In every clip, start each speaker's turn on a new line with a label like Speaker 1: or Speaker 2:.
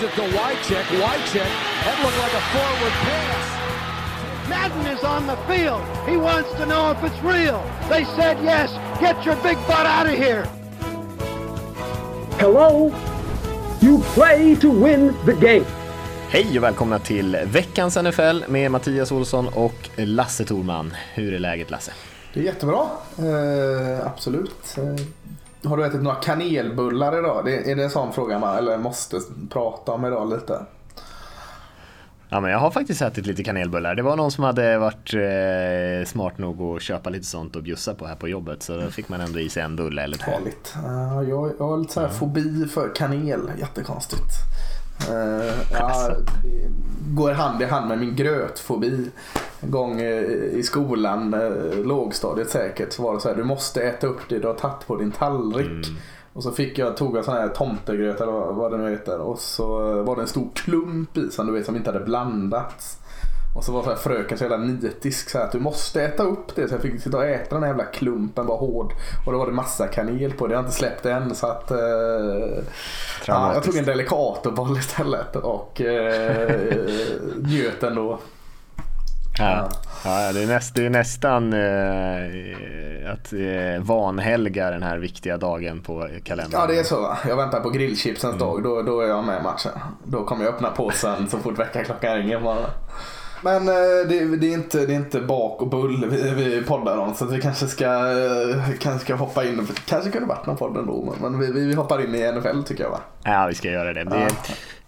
Speaker 1: Gives it to Wycheck. Wycheck. That looked like a forward pass.
Speaker 2: Madden is on the field. He wants to know if it's real. They said yes. Get your big butt out of here.
Speaker 3: Hello? You play to win the game.
Speaker 4: Hej och välkomna till veckans NFL med Mattias Olsson och Lasse Thorman. Hur är läget Lasse?
Speaker 5: Det är jättebra, eh, absolut. Eh, har du ätit några kanelbullar idag? Det, är det en sån fråga man eller måste prata om idag lite?
Speaker 4: Ja, men jag har faktiskt ätit lite kanelbullar. Det var någon som hade varit eh, smart nog att köpa lite sånt och bjussa på här på jobbet. Så då fick man ändå i sig en bulle eller två.
Speaker 5: Härligt. Uh, jag, jag har lite så här fobi för kanel. Jättekonstigt. Uh, ja, går hand i hand med min grötfobi. En gång i skolan, lågstadiet säkert, så var det så här, du måste äta upp det du har tagit på din tallrik. Mm. Och så fick jag, tog jag sån här tomtegröt eller vad det nu heter och så var det en stor klump i som du vet som inte hade blandats. Och så var så här fröken så jävla nitisk så här, att du måste äta upp det. Så jag fick sitta och äta den här jävla klumpen, var hård. Och då var det massa kanel på det. Jag har inte släppt än så att... Eh, ja, jag tog en delicatoboll istället och eh, njöt ändå.
Speaker 4: Ja. ja, det är, näst, det är nästan eh, att eh, vanhelga den här viktiga dagen på kalendern.
Speaker 5: Ja, det är så. Jag väntar på grillchipsens mm. dag. Då, då är jag med i matchen. Då kommer jag öppna påsen så fort väckarklockan ringer. Men eh, det, det, är inte, det är inte bak och bull vi, vi poddar om så vi kanske ska, eh, kanske ska hoppa in. Kanske kunde varit någon podd ändå men vi, vi hoppar in i NFL tycker jag va?
Speaker 4: Ja vi ska göra det. det Eh,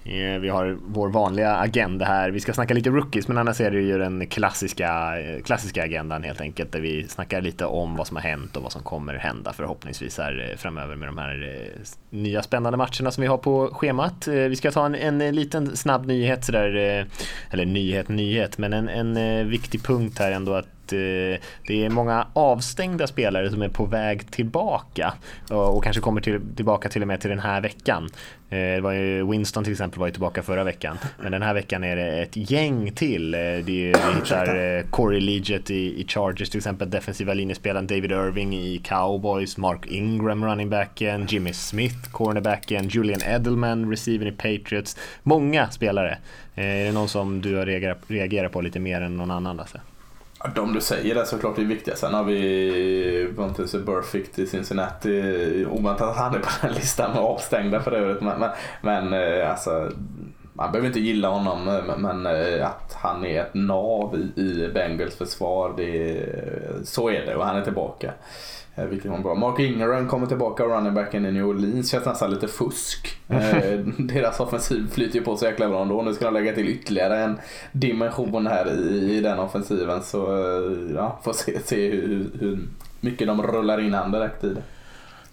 Speaker 4: Eh, vi har vår vanliga agenda här. Vi ska snacka lite rookies men annars är det ju den klassiska, eh, klassiska agendan helt enkelt där vi snackar lite om vad som har hänt och vad som kommer hända förhoppningsvis här eh, framöver med de här nya spännande matcherna som vi har på schemat. Vi ska ta en, en liten snabb nyhet sådär, eller nyhet, nyhet, men en, en viktig punkt här ändå att det är många avstängda spelare som är på väg tillbaka och kanske kommer till, tillbaka till och med till den här veckan. Eh, det var ju Winston till exempel var ju tillbaka förra veckan, men den här veckan är det ett gäng till. Eh, det är, vi hittar Corey Leggett i, i Chargers till exempel, defensiva linjespelaren David Irving i Cowboys, Mark Ingram runningbacken, Jimmy Smith cornerbacken, Julian Edelman receiver i Patriots. Många spelare. Är det någon som du har reagerat, på lite mer än någon annan Lasse?
Speaker 5: De du säger är såklart det viktiga. Sen har vi Vontaze Burfict i Cincinnati. Oväntat att han är på den listan med avstängda för övrigt. Men, men, men eh, alltså, man behöver inte gilla honom eh, men eh, att han är ett nav i, i Bengals försvar, det, så är det och han är tillbaka. Eh, vilket var bra. Mark Ingram kommer tillbaka, runningbacken i New Orleans. Känns nästan lite fusk. Eh, deras offensiv flyter ju på så jäkla bra ändå. Nu ska de lägga till ytterligare en dimension här i, i den offensiven. Så eh, ja, får se, se hur, hur mycket de rullar in han direkt i det.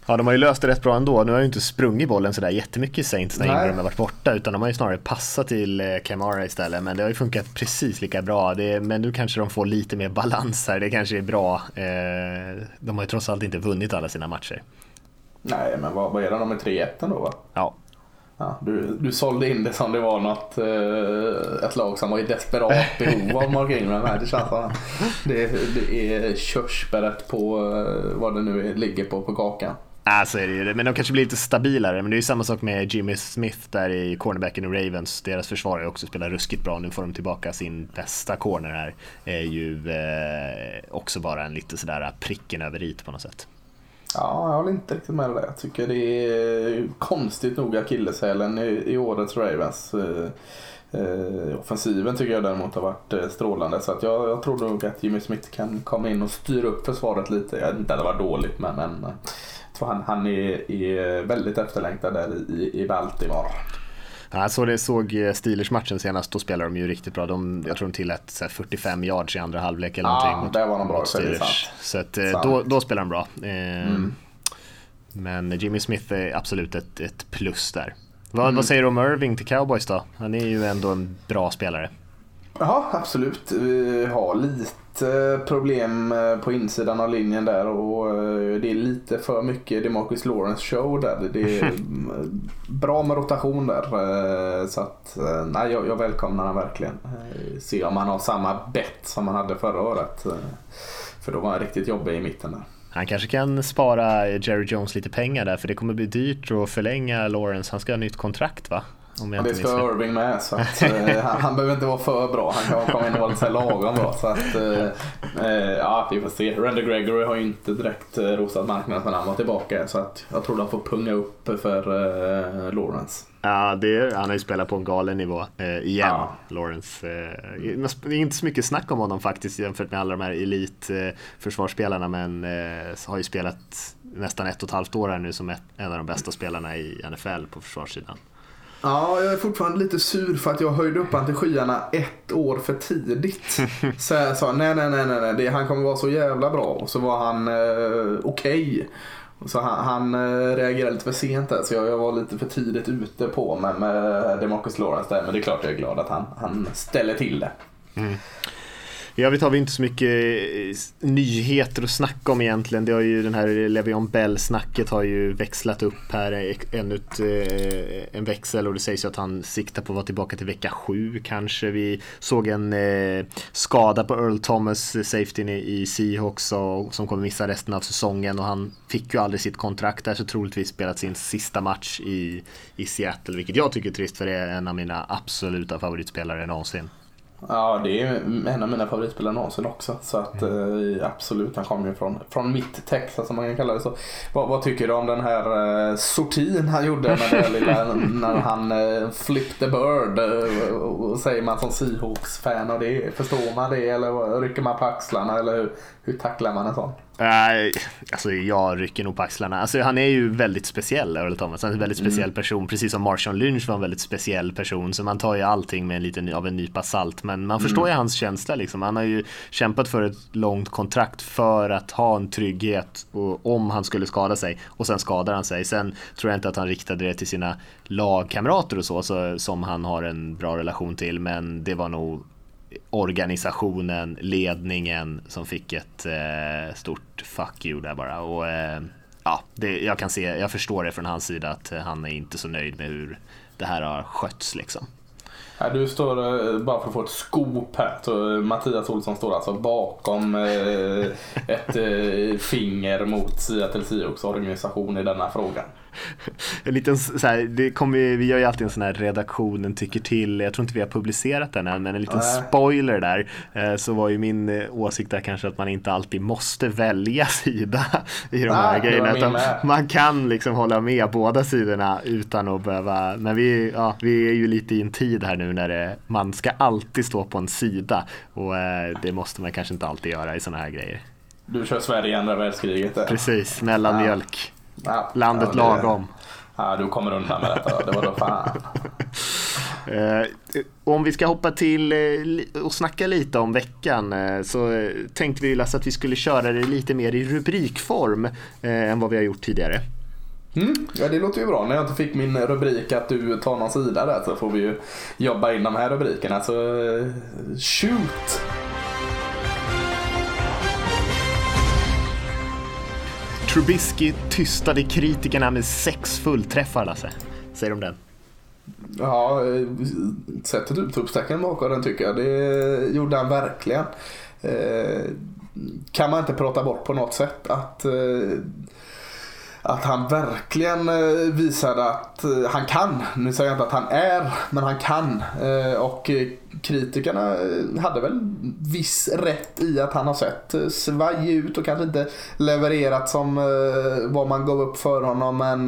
Speaker 4: Ja, de har ju löst det rätt bra ändå. Nu har ju inte sprungit bollen sådär jättemycket Saints när Ingram har varit borta utan de har ju snarare passat till Camara istället. Men det har ju funkat precis lika bra. Det, men nu kanske de får lite mer balans här. Det kanske är bra. Eh, de har ju trots allt inte vunnit alla sina matcher.
Speaker 5: Nej, men vad, vad är det? De är 3-1 ändå va?
Speaker 4: Ja.
Speaker 5: Ja, du, du sålde in det som det var något, eh, ett lag som var i desperat behov av Mark Ingram. Det känns som det, det är körsbäret på eh, vad det nu är, ligger på på kakan.
Speaker 4: Ja, så är det ju. Men de kanske blir lite stabilare. Men det är ju samma sak med Jimmy Smith där i cornerbacken i Ravens. Deras försvar har också spelat ruskigt bra. Nu får de tillbaka sin bästa corner här. Är ju eh, också bara en lite sådär pricken över i på något sätt.
Speaker 5: Ja, jag håller inte riktigt med dig. Jag tycker det är konstigt nog akilleshälen i, i årets Ravens. Eh, eh offensiven tycker jag däremot har varit eh, strålande. Så att jag, jag tror nog att Jimmy Smith kan komma in och styra upp försvaret lite. Jag vet inte att det var dåligt men, men eh, så han, han är, är väldigt efterlängtad där i, i Baltimore.
Speaker 4: Jag såg, det, såg Steelers-matchen senast, då spelade de ju riktigt bra. De, jag tror de tillät 45 yards i andra halvlek eller
Speaker 5: ja,
Speaker 4: någonting.
Speaker 5: Ja, det var de bra.
Speaker 4: Steelers. Så att, eh, då, då spelar de bra. Eh, mm. Men Jimmy Smith är absolut ett, ett plus där. Vad, mm. vad säger du om Irving till Cowboys då? Han är ju ändå en bra spelare.
Speaker 5: Ja, absolut. Vi har lite problem eh, på insidan av linjen där och eh, det är lite för mycket DeMarcus Lawrence show där. Det är bra med rotation där. Eh, så att, nej, jag, jag välkomnar han verkligen. Se om han har samma bett som han hade förra året. För då var han riktigt jobbig i mitten där.
Speaker 4: Han kanske kan spara Jerry Jones lite pengar där för det kommer bli dyrt att förlänga Lawrence. Han ska ha nytt kontrakt va? Om
Speaker 5: jag det ska Irving med. Så att, eh, han, han, behöver inte vara för bra. Han kan komma in och vara lite lagom bra. Så att, eh, eh, ja, vi får se. Randy Gregory har ju inte direkt eh, rosat marknaden när han var tillbaka. Så att jag tror de får punga upp för eh, Lawrence.
Speaker 4: Ja, det, han har ju spelat på en galen nivå eh, igen, ja. Lawrence. Eh, det är inte så mycket snack om honom faktiskt jämfört med alla de här elitförsvarsspelarna men eh, har ju spelat nästan ett och ett halvt år här nu som ett, en av de bästa spelarna i NFL på försvarssidan.
Speaker 5: Ja, jag är fortfarande lite sur för att jag höjde upp han till skyarna ett år för tidigt. Så jag sa nej, nej, nej, nej, nej. han kommer vara så jävla bra. Och så var han eh, okej. Okay. Så han, han äh, reagerade lite för sent där, så jag, jag, var lite för tidigt ute på mig med Demarcus Lawrence där. Men det är klart jag är glad att han, han ställer till det. Mm.
Speaker 4: I övrigt har vi inte så mycket eh, nyheter att snacka om egentligen. Det har ju den här Levion Bell-snacket har ju växlat upp här eh, ännu ett, eh, en växel och det sägs ju att han siktar på att vara tillbaka till vecka sju kanske. Vi såg en skada på Earl Thomas, safetyn i Seahawks som kommer missa resten av säsongen och han fick ju aldrig sitt kontrakt där så troligtvis spelat sin sista match i, i Seattle vilket jag tycker är trist för det är en av mina absoluta favoritspelare någonsin.
Speaker 5: Ja, det är en av mina favoritspelare någonsin också. Så att mm. eh, absolut, han kommer ju från, från mitt Texas som man kan kalla det så. Vad, vad tycker du om den här eh, sortin han gjorde det lilla, när han eh, flipped the bird? Eh, och, och säger man som Seahawks-fan och det, förstår man det eller rycker man på axlarna eller hur, hur tacklar man en sån?
Speaker 4: Uh, alltså jag rycker nog på axlarna. Alltså han är ju väldigt speciell, Earl Thomas. Han är en väldigt speciell mm. person, precis som Marshawn Lynch var en väldigt speciell person. Så man tar ju allting med en liten av en nypa salt. Men man mm. förstår ju hans känsla liksom. Han har ju kämpat för ett långt kontrakt för att ha en trygghet och, om han skulle skada sig. Och sen skadar han sig. Sen tror jag inte att han riktade det till sina lagkamrater och så, så som han har en bra relation till. Men det var nog organisationen, ledningen som fick ett eh, stort fuck you där bara. Och, eh, ja, det, jag kan se, jag förstår det från hans sida att eh, han är inte så nöjd med hur det här har skötts liksom.
Speaker 5: Här, du står, eh, bara för att få ett scoop här, så eh, Mattias Olsson står alltså bakom eh, ett eh, finger mot Seattle Seahawks organisation i denna frågan.
Speaker 4: en liten så här, det kommer, vi gör ju alltid en sån här redaktionen tycker till. Jag tror inte vi har publicerat den än, men en liten äh. spoiler där. Eh, så var ju min eh, åsikt där kanske att man inte alltid måste välja sida i de här Nej, grejerna. Utan man kan liksom hålla med båda sidorna utan att behöva. Men vi, ja, vi är ju lite i en tid här nu när det, man ska alltid stå på en sida och eh, det måste man kanske inte alltid göra i sådana här grejer.
Speaker 5: Du kör Sverige i andra världskriget? Där.
Speaker 4: Precis, mellanmjölk. Ja. Ja, Landet ja, det, lagom.
Speaker 5: Ja, du kommer undan med detta. Det var då fan.
Speaker 4: Eh, om vi ska hoppa till eh, och snacka lite om veckan eh, så tänkte vi Lasse att vi skulle köra det lite mer i rubrikform än vad vi har gjort tidigare.
Speaker 5: Mm, ja det låter ju bra. När jag inte fick min rubrik att du tar någon sida där så får vi ju jobba in de här rubrikerna. Så shoot!
Speaker 4: Trubisky tystade kritikerna med sex fullträffar, Lasse. Säger de den?
Speaker 5: Ja, sättet utropstecken bakom den tycker jag. Det gjorde han verkligen. Eh, kan man inte prata bort på något sätt att eh, att han verkligen eh, visade att eh, han kan. Nu säger jag inte att han är, men han kan. Eh, och kritikerna hade väl viss rätt i att han har sett svajig ut och kanske inte levererat som vad man gav upp för honom. Men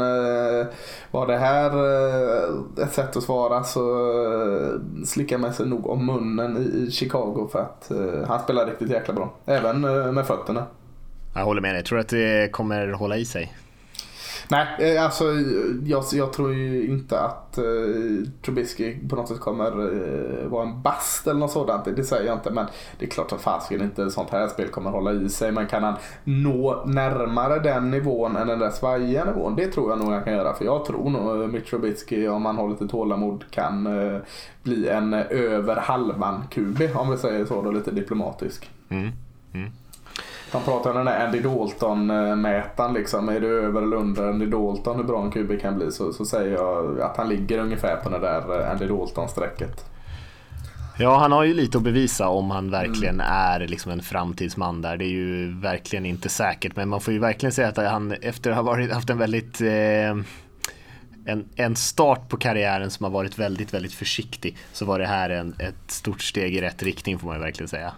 Speaker 5: var det här ett sätt att svara så slickar man sig nog om munnen i Chicago för att han spelar riktigt jäkla bra. Även med fötterna.
Speaker 4: Jag håller med dig. Jag tror att det kommer hålla i sig.
Speaker 5: Nej, eh, alltså jag, jag tror ju inte att uh, Trubisky på något sätt kommer uh, vara en bast eller något sådant. Det säger jag inte. Men det är klart att fasiken inte sånt här spel kommer hålla i sig. Men kan han nå närmare den nivån än den där svajiga nivån? Det tror jag nog han kan göra. För jag tror nog Mitch Trubisky, om han har lite tålamod, kan uh, bli en över halvan QB. Om vi säger så då, lite diplomatisk. Mm. Mm. Han pratar om den där Andy Dalton-mätaren. Liksom. Är du över eller under Andy Dalton hur bra en QB kan bli så, så säger jag att han ligger ungefär på det där eh, Andy Dalton-strecket.
Speaker 4: Ja, han har ju lite att bevisa om han verkligen mm. är liksom en framtidsman där. Det är ju verkligen inte säkert, men man får ju verkligen säga att han efter att ha varit, haft en väldigt eh, en, en start på karriären som har varit väldigt, väldigt försiktig så var det här en, ett stort steg i rätt riktning får man ju verkligen säga.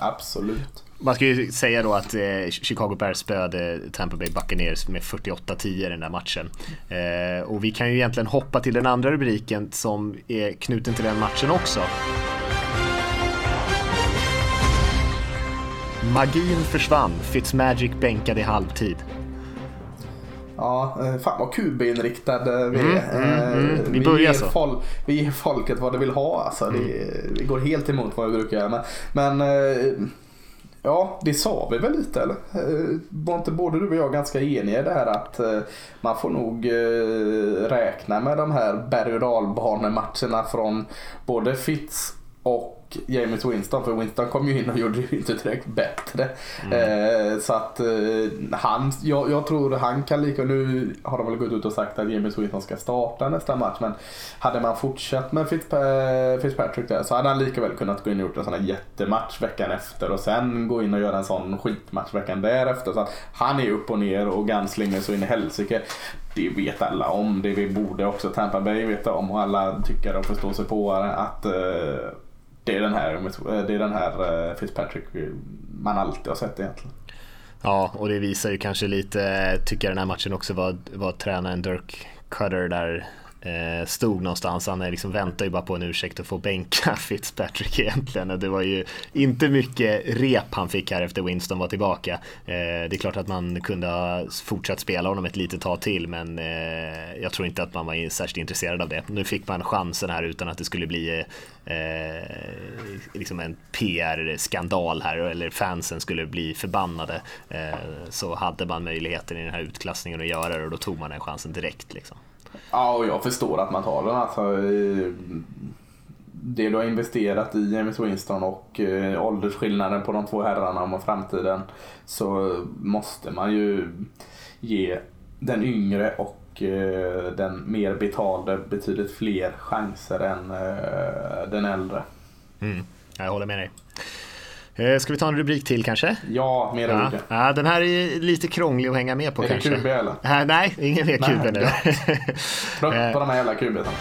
Speaker 5: Absolut.
Speaker 4: Man ska ju säga då att eh, Chicago Bears spöade Tampa Bay Buccaneers med 48-10 i den där matchen. Eh, och vi kan ju egentligen hoppa till den andra rubriken som är knuten till den matchen också. Magin försvann, Fitzmagic bänkade i halvtid.
Speaker 5: Ja, eh, fan vad QB-inriktad vi
Speaker 4: Mm,
Speaker 5: är.
Speaker 4: mm, mm.
Speaker 5: Eh,
Speaker 4: Vi börjar så.
Speaker 5: fol- vi ger folket vad det vill ha alltså. Det, vi går helt emot vad vi brukar göra. Men, men eh, ja, det sa vi väl lite eller? Eh, Var inte både du och jag ganska eniga i det här att eh, man får nog eh, räkna med de här berg och dalbanematcherna från både Fitz och James Winston för Winston kom ju in och gjorde det inte direkt bättre. Eh, så att eh, han, jag, jag tror han kan lika, nu har de väl gått ut och sagt att James Winston ska starta nästa match men hade man fortsatt med Fitzpa- Fitzpatrick där så hade han lika väl kunnat gå in och gjort en sån här jättematch veckan efter och sen gå in och göra en sån skitmatch veckan därefter. Så att han är upp och ner och gunslinger så in i helsike. Det vet alla om, det vi borde också Tampa Bay veta om och alla tycker och förstår sig på att eh, det är den här, eh, det är den här eh, Fitzpatrick eh, man alltid har sett egentligen.
Speaker 4: Ja, och det visar ju kanske lite, tycker jag den här matchen också, vad, vad tränaren Dirk Cutter där Eh, stod någonstans. Han är liksom väntar ju bara på en ursäkt att få bänka Fitzpatrick egentligen. Och det var ju inte mycket rep han fick här efter Winston var tillbaka. Eh, det är klart att man kunde ha fortsatt spela honom ett litet tag till men eh, jag tror inte att man var särskilt intresserad av det. Nu fick man chansen här utan att det skulle bli eh, liksom en PR-skandal här eller fansen skulle bli förbannade. Eh, så hade man möjligheten i den här utklassningen att göra det och då tog man den chansen direkt. Liksom.
Speaker 5: Ja, och jag förstår att man tar den. Alltså, eh, det du har investerat i James Winston och eh, åldersskillnaden på de två herrarna om framtiden så måste man ju ge den yngre och eh, den mer betalde betydligt fler chanser än eh, den äldre.
Speaker 4: Mm, jag håller med dig. Eh, Ska vi ta en rubrik till kanske?
Speaker 5: Ja, mer
Speaker 4: Ja,
Speaker 5: olika.
Speaker 4: ja, den här är lite krånglig att hänga med på
Speaker 5: Är det
Speaker 4: kanske.
Speaker 5: QB eller?
Speaker 4: Äh, nej, ingen mer QB nu.
Speaker 5: Trött på de här jävla kubetarna.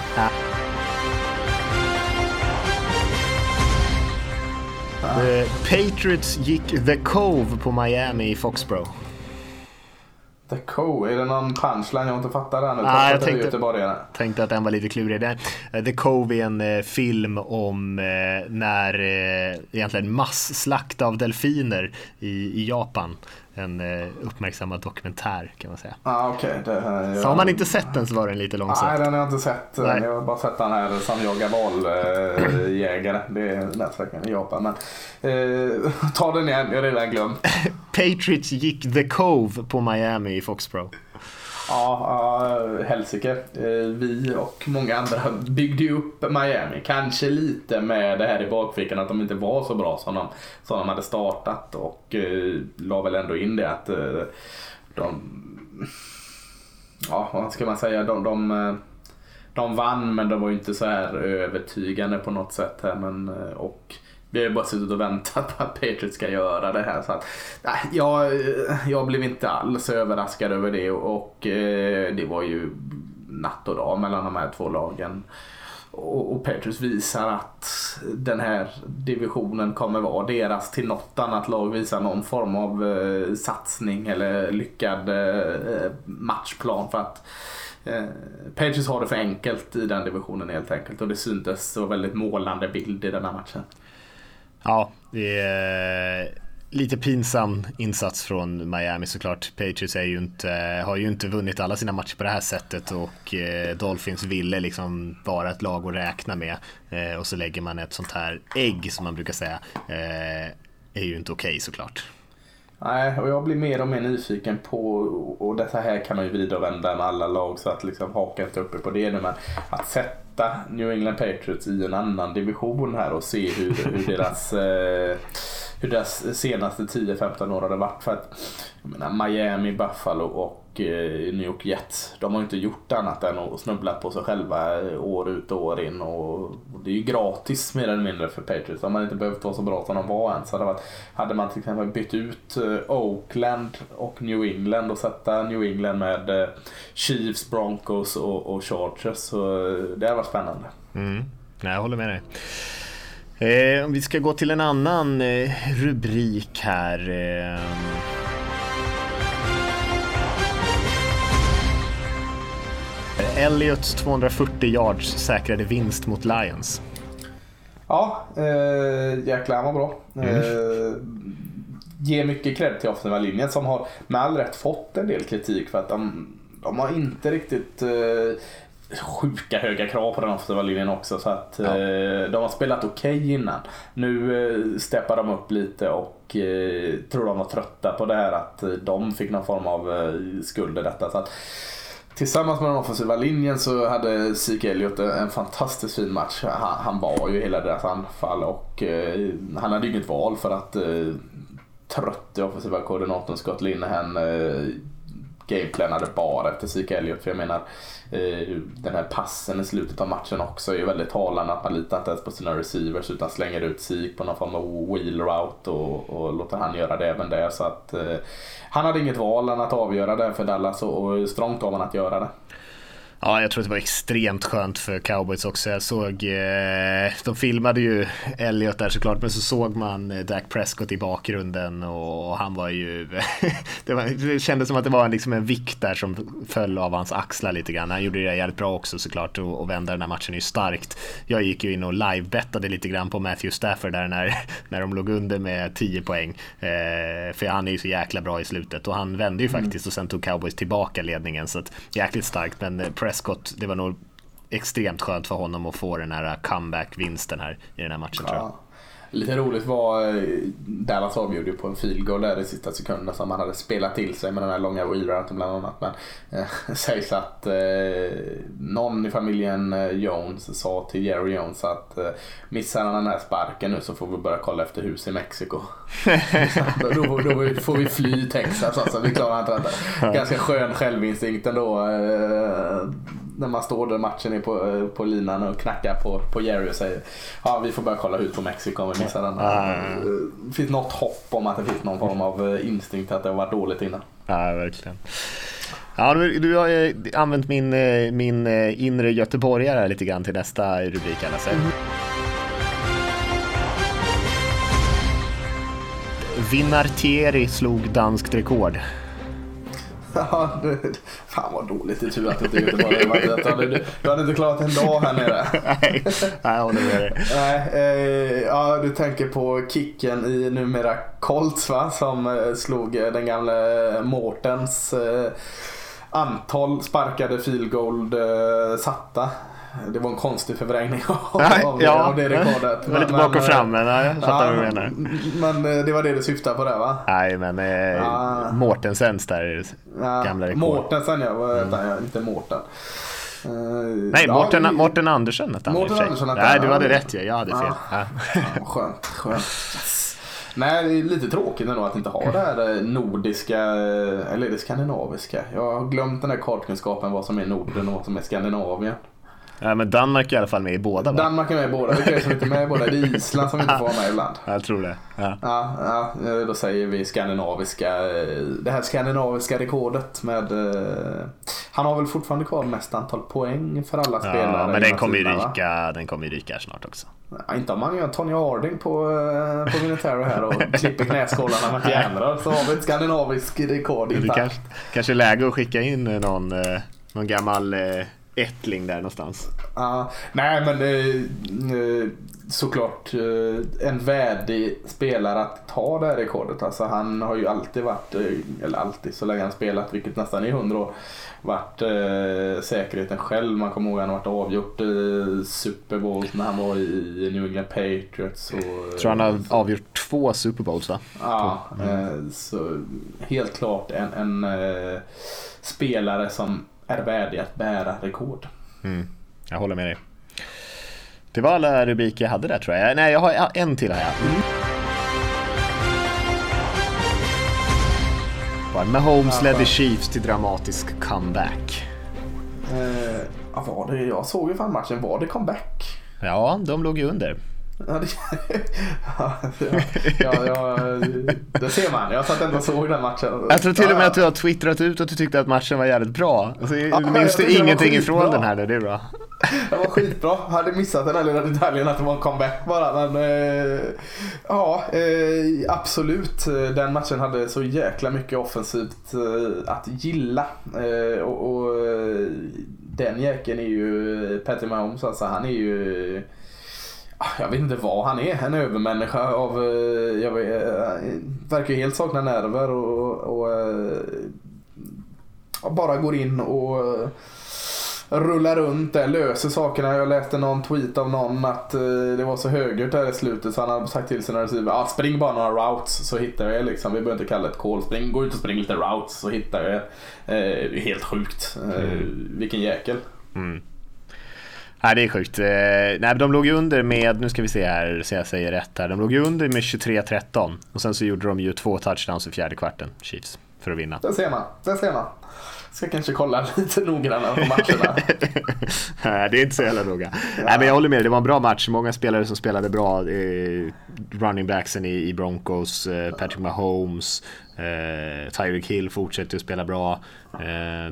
Speaker 4: Eh, Patriots gick the Cove på Miami i Foxborough.
Speaker 5: The Co, är det någon punchline jag inte fattar ännu?
Speaker 4: Nej, jag tänkte-. Tänkte att den var lite klurig. Eh, The Cove är en eh, film om eh, när eh, egentligen masslakt av delfiner i, i Japan. En eh, uppmärksammad dokumentär kan man säga.
Speaker 5: Ah, okej. det
Speaker 4: Så har man inte sett den så var den lite
Speaker 5: Nej,
Speaker 4: långsökt.
Speaker 5: den har jag inte sett.
Speaker 4: Nej.
Speaker 5: Jag har bara sett den här som jagar valjägare. Det är nätverken i Japan. Men, eh, ta den igen, jag har redan glömt.
Speaker 4: Patriots gick the Cove på Miami i Foxborough.
Speaker 5: Ja, ja, helsike. Eh, vi och många andra byggde ju upp Miami. Kanske lite med det här i bakfickan att de inte var så bra som de, som de hade startat. Och eh, la väl ändå in det att eh, de... Ja, vad ska man säga? De, de, de vann men de var ju inte så här övertygande på något sätt. Här, men, och vi har ju bara suttit och väntat på att Patriots ska göra det här. Så att, nej, jag, jag blev inte alls överraskad över det och eh, det var ju natt och dag mellan de här två lagen. Och, och Patriots visar att den här divisionen kommer vara deras till något annat lag visar någon form av eh, satsning eller lyckad eh, matchplan för att eh, Patriots har det för enkelt i den divisionen helt enkelt och det syntes så väldigt målande bild i den här matchen.
Speaker 4: Ja, det är eh, lite pinsam insats från Miami såklart. Patriots är ju inte, har ju inte vunnit alla sina matcher på det här sättet och eh, Dolphins ville liksom vara ett lag att räkna med. Eh, och så lägger man ett sånt här ägg som man brukar säga. Är ju inte okej såklart.
Speaker 5: Nej, och jag blir mer och mer nyfiken på, och detta här kan man ju vrida och vända med alla lag så att liksom haka inte uppe på det nu men att sätta New England Patriots i en annan division här och se hur, hur deras eh, hur deras senaste 10-15 år hade varit. För att, jag menar, Miami, Buffalo och eh, New York Jets, de har inte gjort annat än att snubbla på sig själva eh, år ut och år in. Och det är ju gratis mer eller mindre för Patriots. De har inte behövt vara så bra som de var än. Så hade, varit, hade man till exempel bytt ut eh, Oakland och New England och sätta New England med eh, Chiefs, Broncos och, och Chargers. Så eh, det hade varit spännande.
Speaker 4: Mm. Nej, jag håller med dig. Eh, vi ska gå till en annan eh, rubrik här. Eh. Elliots 240 yards säkrade vinst mot Lions.
Speaker 5: Ja, eh, jäklar han var bra. Mm. Eh, ger mycket cred till offensiva linjen som har med all rätt fått en del kritik för att de, de har inte riktigt eh, sjuka höga krav på den offensiva linjen också. Så att ja. eh, de har spelat okej okay innan. Nu eh, steppar de upp lite och eh, tror de var trötta på det här att de fick någon form av eh, skuld i detta. Så att, Tillsammans med den offensiva linjen så hade Zeke Elliot en fantastiskt fin match. Han, han var ju hela deras anfall och eh, han hade inget val för att eh, trött offensiva koordinatorn Scott Linehan eh, gameplanade bara efter Zeke Elliot. För jag menar, eh, den här passen i slutet av matchen också är ju väldigt talande. Att man litar inte ens på sina receivers utan slänger ut Zeke på någon form av wheel route och, och låter han göra det även där. Så att eh, han hade inget val än att avgöra det för Dallas och, och strångt av att göra det.
Speaker 4: Ja, jag tror att det var extremt skönt för cowboys också. Jag såg, eh, de filmade ju Elliot där såklart, men så såg man eh, Dak Prescott i bakgrunden och han var ju, det, var, det kändes som att det var liksom en vikt där som föll av hans axlar lite grann. Han gjorde det jävligt bra också såklart och, och vända den här matchen ju starkt. Jag gick ju in och live-bettade lite grann på Matthew Stafford där när, när de låg under med 10 poäng. Eh, för han är ju så jäkla bra i slutet och han vände ju mm. faktiskt och sen tog cowboys tillbaka ledningen så att jäkligt starkt men eh, Prescott, det var nog extremt skönt för honom att få den här comeback-vinsten här i den här matchen ja. tror jag.
Speaker 5: Lite roligt var eh, Dallas avgjorde på en field goal där i sista sekunden som man hade spelat till sig med den här långa wheelrouten bland annat. Men eh, sägs att eh, någon i familjen eh, Jones sa till Jerry Jones att eh, missar han den här sparken nu så får vi börja kolla efter hus i Mexiko. då, då, då, får vi fly Texas alltså, vi klarar inte detta. Ganska skön självinstinkt ändå. Eh, när man står där matchen är på, eh, på linan och knackar på, på Jerry och säger ja vi får börja kolla ut på Mexiko om vi missar den. Mm. Finns något hopp om att det finns någon form av eh, instinkt att det har varit dåligt innan.
Speaker 4: Ja, verkligen. Ja, du, du har använt min, min inre göteborgare lite grann till nästa rubrik. Alltså. Mm. Vinartieri slog danskt rekord.
Speaker 5: Ja, det, fan vad dåligt. Det är tur att det inte är Göteborg. Du, du hade inte klarat en dag här nere.
Speaker 4: Nej, jag håller med dig.
Speaker 5: Nej, eh, ja, du tänker på kicken i numera Colts va? Som eh, slog den gamla Mårtens eh, antal sparkade field goal eh, satta. Det var en konstig förvrängning av, ja, av det rekordet.
Speaker 4: Det var lite bak och fram men jag fattar ja, vad du menar.
Speaker 5: Men eh, det var det du syftade på där va?
Speaker 4: Nej men eh, ja. Mårtensens där ja, gamla rekord.
Speaker 5: Mårtensen ja, mm. inte Mårten.
Speaker 4: Uh, Nej, Mårten, ja, Mårten Andersson hette
Speaker 5: han Mårten
Speaker 4: Nej, du hade rätt ja. Jag hade fel.
Speaker 5: Ja. Ja. skönt, skönt. Yes. Nej, det är lite tråkigt ändå att inte ha det här eh, nordiska, eller det skandinaviska. Jag har glömt den här kartkunskapen vad som är Norden och vad som är Skandinavien.
Speaker 4: Ja, men Danmark är i alla fall med i båda
Speaker 5: va? Danmark är med i båda. Vilka är det som inte är med i båda? Det är Island som inte får vara med ibland.
Speaker 4: Jag tror det. Ja.
Speaker 5: Ja, ja, då säger vi skandinaviska. Det här skandinaviska rekordet med... Eh, han har väl fortfarande kvar mest antal poäng för alla spelare.
Speaker 4: Ja, men den kommer ju ryka, den kommer ju ryka snart också.
Speaker 5: Ja, inte om man gör Tony Harding på, eh, på Military här och klipper knäskålarna med fjädrar så har vi ett skandinaviskt rekord.
Speaker 4: Det kanske, kanske läge att skicka in någon, eh, någon gammal ättling där någonstans.
Speaker 5: Ja, nej men eh, såklart eh, en värdig spelare att ta det här rekordet. Alltså han har ju alltid varit, eller alltid så länge han spelat, vilket nästan är hundra år, varit eh, säkerheten själv. Man kommer ihåg att han varit avgjort eh, Super Bowls när han var i New England Patriots. Och,
Speaker 4: tror han har avgjort två Super Bowls va?
Speaker 5: Ja, mm. eh, så helt klart en, en eh, spelare som är värdig att bära rekord.
Speaker 4: Mm. Jag håller med dig. Det var alla rubriker jag hade där tror jag. Nej, jag har en till här. Mm. Mahomes ledde Chiefs till dramatisk comeback.
Speaker 5: Eh, var det, jag såg ju fan matchen, var det comeback?
Speaker 4: Ja, de låg ju under.
Speaker 5: Ja, det, ja, ja, ja, det ser man. Jag satt ändå och såg den matchen.
Speaker 4: Jag tror till och med
Speaker 5: Ja,
Speaker 4: att du har twittrat ut att du tyckte att matchen var jävligt bra. Alltså,
Speaker 5: jag
Speaker 4: minns du ingenting ifrån den här nu? Det är bra.
Speaker 5: Det var skitbra. Jag hade missat den här lilla detaljen att det var en comeback bara. Men eh, ja, eh, absolut. Den matchen hade så jäkla mycket offensivt eh, att gilla. Och, och den jäkeln är ju Patrick Mahomes. Alltså, han är ju jag vet inte vad han är. En övermänniska av... eh, Jag vet, eh, verkar helt sakna nerver och, och eh, bara går in och rullar runt där, löser sakerna. Jag läste någon tweet av någon att det var så högljutt där i slutet så han hade sagt till sina receiver ah, spring bara några routes så hittar jag er liksom. Vi behöver inte kalla det ett call. Spring, gå ut och spring lite routes så hittar jag er. Eh, helt sjukt. Eh, vilken jäkel.
Speaker 4: Nej, det är sjukt. Eh, nej, men de låg ju under med, nu ska vi se här så jag säger rätt här. De låg ju under med 23-13 och sen så gjorde de ju två touchdowns i fjärde kvarten, Chiefs, för att vinna.
Speaker 5: Där ser man. Där ser man. Ska kanske kolla lite noggrannare på matcherna.
Speaker 4: Nej, det är inte så jävla noga. Nej, men jag håller med, det var en bra match. Många spelare som spelade bra. Eh, running backsen i, i Broncos, eh, Patrick Mahomes, eh, Tyreek Hill fortsätter att spela bra. Eh, ja,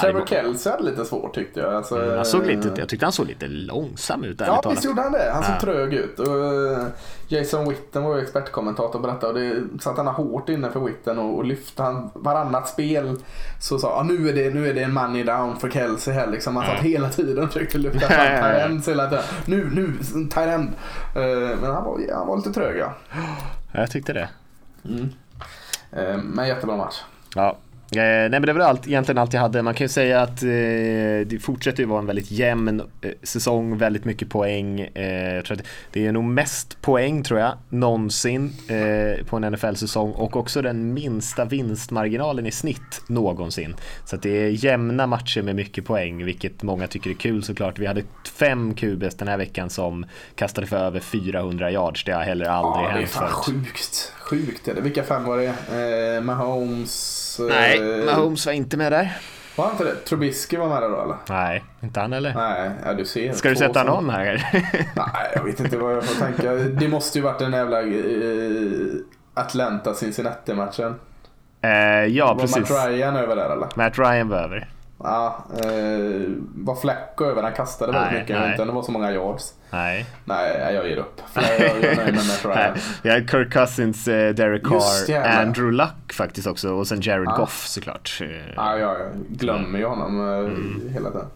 Speaker 5: Trevor Kelce hade lite svårt tyckte jag. Alltså,
Speaker 4: Mm, han såg lite, jag tyckte han såg lite långsam ut
Speaker 5: Ja, visst gjorde han det. Han såg
Speaker 4: Ja.
Speaker 5: trög ut. Och eh, Jason Witten var ju expertkommentator och berättade. Och det satt han hårt inne för Witten och, och lyfte han varannat spel. Så sa ah, nu, är det, nu är det en money down för Kelsey här. Liksom. Han satt hela tiden och försökte lyfta fram tight hela tiden. Nu, nu, tight end. Eh, Men han var, han var lite trög ja.
Speaker 4: Ja, Jag tyckte det.
Speaker 5: Eh, Men jättebra match.
Speaker 4: Ja. Eh, nej men det var allt, egentligen allt jag hade. Man kan ju säga att eh, det fortsätter ju vara en väldigt jämn eh, säsong, väldigt mycket poäng. Eh, det är nog mest poäng tror jag någonsin eh, på en NFL-säsong och också den minsta vinstmarginalen i snitt någonsin. Så att det är jämna matcher med mycket poäng, vilket många tycker är kul såklart. Vi hade fem QBs den här veckan som kastade för över 400 yards. Det har heller aldrig
Speaker 5: Ja, det är
Speaker 4: hänt
Speaker 5: fan
Speaker 4: förut.
Speaker 5: sjukt. Sjukt är det. Vilka fem var det? Eh, Mahomes? eh,
Speaker 4: Nej, Mahomes var inte med där.
Speaker 5: Var han inte det? Trubisky var med där då eller?
Speaker 4: Nej, inte han eller?
Speaker 5: Nej, ja, du ser.
Speaker 4: Ska du sätta
Speaker 5: som-
Speaker 4: någon här?
Speaker 5: Nej, jag vet inte vad jag får tänka. Det måste ju varit den jävla eh, Atlanta-Cincinnati-matchen.
Speaker 4: eh, ja,
Speaker 5: Var
Speaker 4: precis.
Speaker 5: Matt Ryan över där eller?
Speaker 4: Matt Ryan var över.
Speaker 5: Ja, eh, var Flacco över? Han kastade väldigt
Speaker 4: Nej,
Speaker 5: mycket. Jag vet
Speaker 4: nej.
Speaker 5: inte om det var så många yards.
Speaker 4: Nej.
Speaker 5: Nej, jag ger upp. För jag, jag är nöjd med.
Speaker 4: Vi har Kirk Cousins, eh, Derek Carr. Andrew Luck faktiskt också och sen Jared
Speaker 5: Ja.
Speaker 4: Goff såklart. Eh,
Speaker 5: Ja, jag glömmer ju honom eh,
Speaker 4: Mm.
Speaker 5: hela tiden.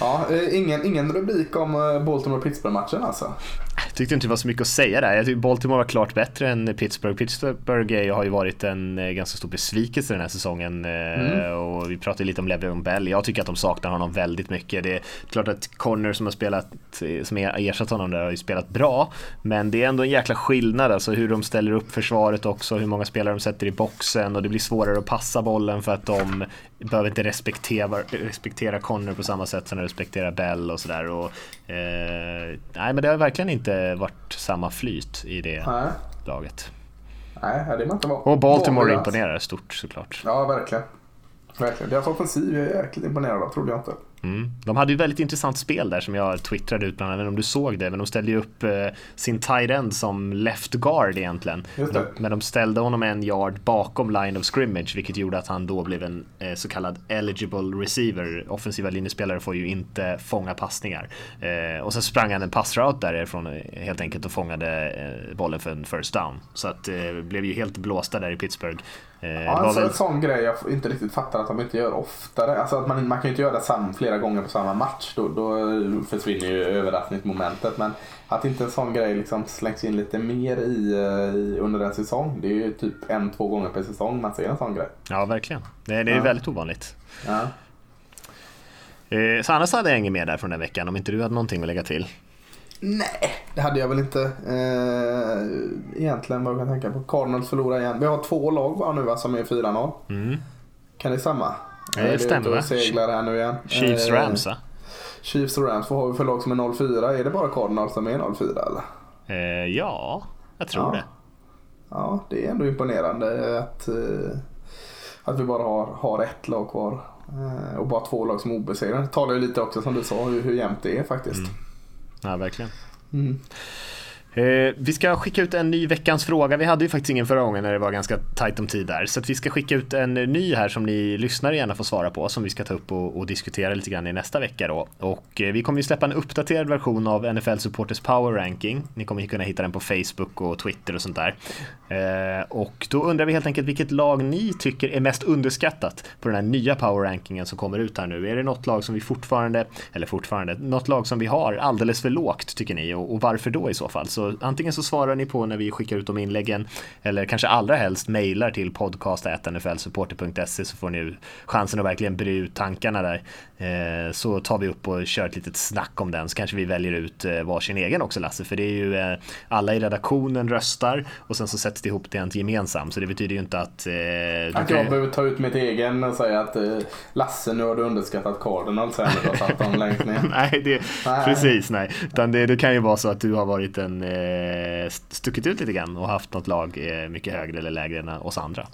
Speaker 5: Ja, eh, ingen, ingen rubrik om Baltimore-Pittsburgh-matchen alltså.
Speaker 4: Jag tyckte inte det var så mycket att säga där. Jag Baltimore var klart bättre än Pittsburgh. Pittsburgh har ju varit en eh, ganska stor besvikelse den här säsongen. eh, Och vi pratade lite om Le'Veon Bell. Jag tycker att de saknar honom väldigt mycket. Det är klart att Connor som har spelat, eh, som har ersatt honom där har ju spelat bra. Men det är ändå en jäkla skillnad alltså hur de ställer upp försvaret också, hur många spelare de sätter i boxen och det blir svårare att passa bollen för att de behöver inte respektera, respektera Connor på samma sätt som de respekterar Bell och sådär. Eh, nej men det har verkligen inte varit samma flyt i det
Speaker 5: Nej,
Speaker 4: laget.
Speaker 5: nej det är man inte van-
Speaker 4: Och Baltimore imponerar stort såklart.
Speaker 5: Ja, verkligen. Verkligen. Deras offensiv är jag jäkligt imponerad av, trodde jag inte.
Speaker 4: Mm. De hade ju väldigt intressant spel där som jag twittrade ut bland annat, om du såg det. Men de ställde ju upp eh, sin tight end som left guard egentligen.
Speaker 5: Just det.
Speaker 4: De, men de ställde honom en yard bakom line of scrimmage vilket gjorde att han då blev en eh, så kallad eligible receiver. Offensiva linjespelare får ju inte fånga passningar. Eh, och sen sprang han en passroute därifrån eh, helt enkelt och fångade eh, bollen för en first down. Så att eh, blev ju helt blåsta där i Pittsburgh. Eh,
Speaker 5: Ja, alltså, En sån grej jag inte riktigt fattar att de inte gör oftare. Alltså att man, man kan ju inte göra det sam, flera gånger på samma match. Då, då försvinner ju överraskningsmomentet. Men att inte en sån grej liksom slängs in lite mer i, eh, i under en säsong. Det är ju typ en, två gånger per säsong man ser en sån grej.
Speaker 4: Ja, verkligen. Det, det är
Speaker 5: Ja.
Speaker 4: väldigt ovanligt.
Speaker 5: Ja.
Speaker 4: Eh, så annars hade jag inget mer där från den veckan om inte du hade någonting att lägga till.
Speaker 5: Nej, det hade jag väl inte. Eh, egentligen vad jag tänka på. Cardinals förlorar igen. Vi har två lag bara nu va, som är 4-0.
Speaker 4: Mm.
Speaker 5: Kan det stämma?
Speaker 4: det
Speaker 5: Är
Speaker 4: stämmer,
Speaker 5: och seglar här nu igen.
Speaker 4: Chiefs
Speaker 5: Eh,
Speaker 4: Rams va?
Speaker 5: Chiefs och Rams. Vad har vi för lag som är 0-4? Är det bara Cardinals som är 0-4 eller?
Speaker 4: Eh, ja, jag tror
Speaker 5: Ja.
Speaker 4: det.
Speaker 5: Ja, det är ändå imponerande att... eh, att vi bara har, har ett lag kvar. Eh, och bara två lag som är obesegrade. Det talar ju lite också som du sa hur, hur jämnt det är faktiskt. Mm.
Speaker 4: Ja, verkligen. Mm. Eh, vi ska skicka ut en ny veckans fråga. Vi hade ju faktiskt ingen förra gången när det var ganska tajt om tid där. Så vi ska skicka ut en ny här som ni lyssnare gärna får svara på. Som vi ska ta upp och, och diskutera lite grann i nästa vecka då. Och eh, vi kommer ju släppa en uppdaterad version av NFL Supporters Power Ranking. Ni kommer ju kunna hitta den på Facebook och Twitter och sånt där. Eh, och då undrar vi helt enkelt vilket lag ni tycker är mest underskattat på den här nya Power Rankingen som kommer ut här nu. Är det något lag som vi fortfarande, eller fortfarande, något lag som vi har alldeles för lågt tycker ni? Och, och varför då i så fall? Så antingen så svarar ni på när vi skickar ut de inläggen eller kanske allra helst mejlar till podcast.nflsupporter.se så får ni chansen att verkligen bre ut tankarna där. Eh, så tar vi upp och kör ett litet snack om den så kanske vi väljer ut eh, varsin egen också Lasse för det är ju eh, alla i redaktionen röstar och sen så sätts det ihop till en gemensam så det betyder ju inte att...
Speaker 5: att jag behöver ta ut mitt egen och säga att Lasse nu har du underskattat Cardinals sen du har tagit dem längst ner.
Speaker 4: nej, det, nej, precis nej. Utan det, det, kan ju vara så att du har varit en Eh, stuckit ut lite grann och haft något lag eh, mycket högre eller lägre än oss andra.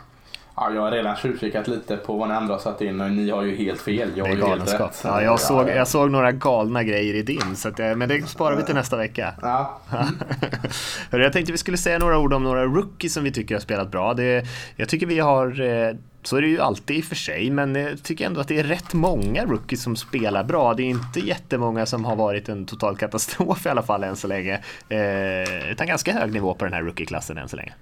Speaker 5: Ja, jag har redan tjuvkikat lite på vad ni andra har satt in och ni har ju helt fel. Jag har ju helt rätt.
Speaker 4: Ja, jag, såg, jag såg några galna grejer i din, så att, men det sparar vi till nästa vecka. Ja. jag tänkte vi skulle säga några ord om några rookies som vi tycker har spelat bra. Det, jag tycker vi har eh, så är det ju alltid i och för sig, men jag tycker ändå att det är rätt många rookies som spelar bra. Det är inte jättemånga som har varit en total katastrof i alla fall än så länge. Eh, utan ganska hög nivå på den här rookie-klassen än så länge.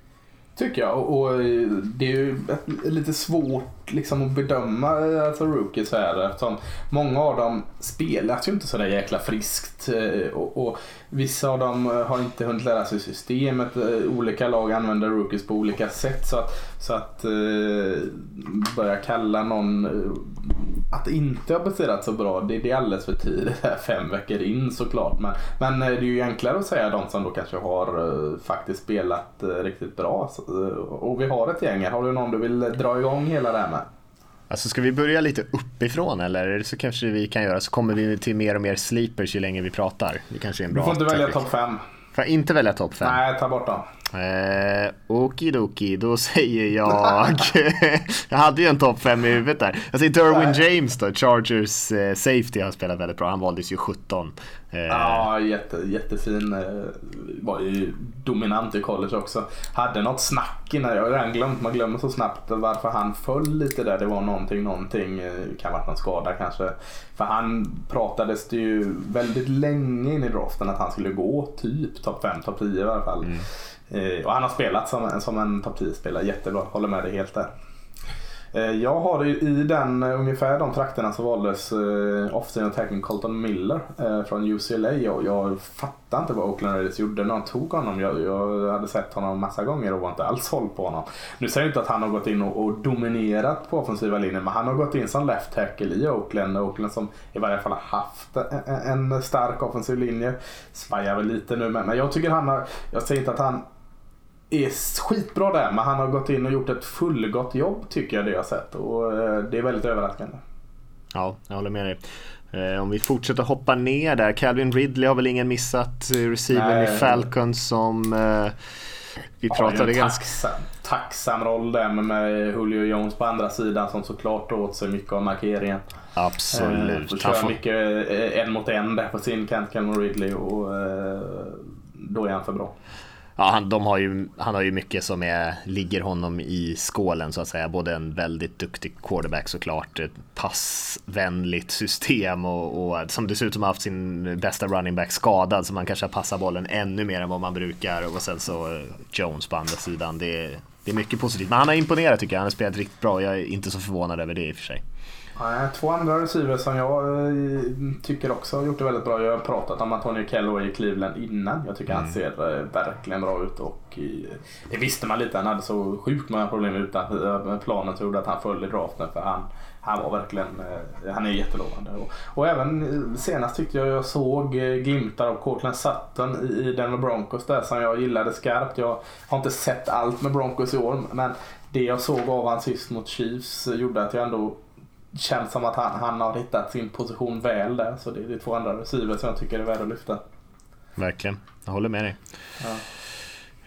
Speaker 5: Tycker jag. Och eh, det är ju lite svårt liksom att bedöma eh, alltså rookies här eftersom många av dem spelas ju inte sådär jäkla friskt. Eh, och, och Vissa av dem har inte hunnit lära sig systemet. Olika lag använder rookies på olika sätt. Så att, så att eh, börja kalla någon att inte ha presterat så bra, det, det är alldeles för tidigt. Fem veckor in såklart. Men, men det är ju enklare att säga de som då kanske har faktiskt spelat riktigt bra. Och vi har ett gäng här. Har du någon du vill dra igång hela det här med?
Speaker 4: Alltså ska vi börja lite uppifrån eller så kanske vi kan göra så kommer vi till mer och mer sleepers ju längre vi pratar. Det kanske är en bra
Speaker 5: Du får inte välja topp 5.
Speaker 4: Får jag inte välja topp 5?
Speaker 5: Nej, ta bort dem.
Speaker 4: Eh, Okidoki, då säger jag... jag hade ju en topp 5 i huvudet där. Jag säger Derwin James då, Chargers eh, safety har spelat väldigt bra. Han valdes ju 17.
Speaker 5: Eh. Ja, jätte, jättefin. Eh, var ju dominant i college också. Hade något snack innan, jag har redan glömt, man glömmer så snabbt varför han föll lite där. Det var någonting, någonting, eh, kan ha varit någon skada kanske. För han pratades det ju väldigt länge in i draften att han skulle gå typ topp 5, topp 10 i alla fall. Mm. Eh, och han har spelat som, som en topp 10-spelare jättebra, håller med dig helt där. Eh, jag har i den, eh, ungefär de trakterna så valdes eh, offside attacking Colton Miller eh, från UCLA och jag fattar inte vad Oakland Raiders gjorde när de tog honom. Jag, jag, hade sett honom massa gånger och var inte alls håll på honom. Nu säger jag inte att han har gått in och, och dominerat på offensiva linjen men han har gått in som left tackle i Oakland. Oakland som i varje fall har haft en, en stark offensiv linje. Svajar väl lite nu men jag tycker han har, jag säger inte att han är skitbra där men han har gått in och gjort ett fullgott jobb tycker jag det jag sett och eh, det är väldigt överraskande.
Speaker 4: Ja, jag håller med dig. Eh, om vi fortsätter hoppa ner där. Calvin Ridley har väl ingen missat eh, receiver i Falcons som vi pratade
Speaker 5: ja,
Speaker 4: ganska...
Speaker 5: Tacksam, tacksam roll där med Julio Jones på andra sidan som såklart åt sig mycket av markeringen.
Speaker 4: Absolut.
Speaker 5: Eh, kör mycket en mot en där på sin kant, Calvin Ridley och då är han för bra.
Speaker 4: Ja, han, de har ju, han har ju mycket som är, ligger honom i skålen så att säga. Både en väldigt duktig quarterback såklart, ett passvänligt system och, och som dessutom har haft sin bästa running back skadad så man kanske passar bollen ännu mer än vad man brukar och sen så eh, Jones på andra sidan. Det, det är mycket positivt. Men han har imponerat tycker jag. Han har spelat riktigt bra. Jag är inte så förvånad över det i och för sig.
Speaker 5: Två andra receivers som jag eh, tycker också har gjort det väldigt bra. Jag har pratat om Antonio Calloway i Cleveland innan. Jag tycker mm. han ser eh, verkligen bra ut och det visste man lite. Han hade så sjukt många problem utanför eh, planen som gjorde att han föll i draften. För han, han var verkligen, han är jättelovande. Och, och även senast tyckte jag jag såg glimtar av Cortland Sutton i Denver Broncos där som jag gillade skarpt. Jag har inte sett allt med Broncos i år men det jag såg av han sist mot Chiefs gjorde att jag ändå känns som att han, han har hittat sin position väl där. Så det, det är två andra receivers som jag tycker är värda att lyfta.
Speaker 4: Verkligen, jag håller med dig. Ja.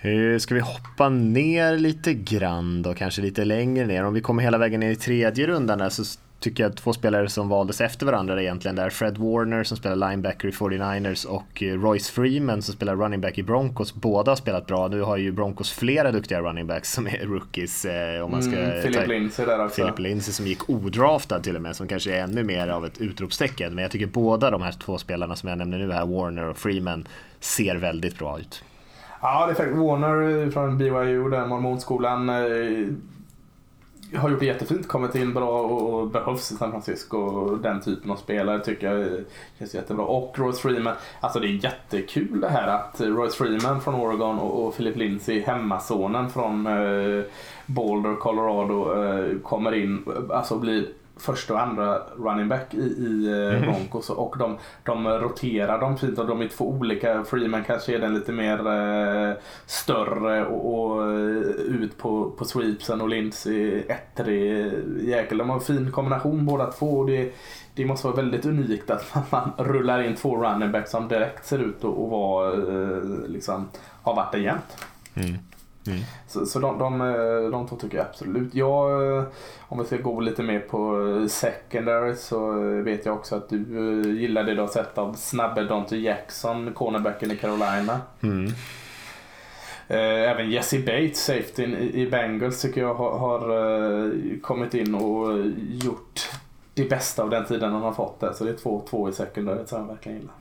Speaker 4: Eh, ska vi hoppa ner lite grann då, kanske lite längre ner? Om vi kommer hela vägen ner i tredje rundan där så tycker jag två spelare som valdes efter varandra egentligen där. Fred Warner som spelar linebacker i 49ers och eh, Royce Freeman som spelar running back i Broncos. Båda har spelat bra. Nu har ju Broncos flera duktiga running backs som är rookies. Eh, om man ska
Speaker 5: mm, Philip Lindsey där också.
Speaker 4: Philip Lindsey som gick odraftad till och med, som kanske är ännu mer av ett utropstecken. Men jag tycker båda de här två spelarna som jag nämnde nu här, Warner och Freeman, ser väldigt bra ut.
Speaker 5: Ja, det är faktiskt Warner från BYU, den mormonskolan har gjort det jättefint, kommit in bra och, behövs i San Francisco. Den typen av spelare tycker jag känns jättebra. Och Royce Freeman, alltså det är jättekul det här att Royce Freeman från Oregon och, och Philip Lindsey, hemmasonen från eh, Boulder, Colorado, eh, kommer in, alltså blir första och andra running back i, i eh, mm. Broncos och de, de roterar dem fint och de är två olika. Freeman kanske är den lite mer eh, större och, och, eh, ut på, på sweepsen och Lindsey ettrig jäkel. De har en fin kombination båda två. Och det, det måste vara väldigt unikt att man, man rullar in två running backs som direkt ser ut att vara, eh, liksom, har varit det jämt. Mm. Mm. Så, så de, de, eh, de två tycker jag absolut. Jag, eh, om vi ska gå lite mer på eh, secondary så vet jag också att du gillar det du har sett av snabbe Dante Jackson, cornerbacken i Carolina. Mm. Även Jesse Bates, safetyn i Bengals, tycker jag har, har kommit in och gjort det bästa av den tiden han har fått det. Så det är två, två i secondary som jag verkligen gillar.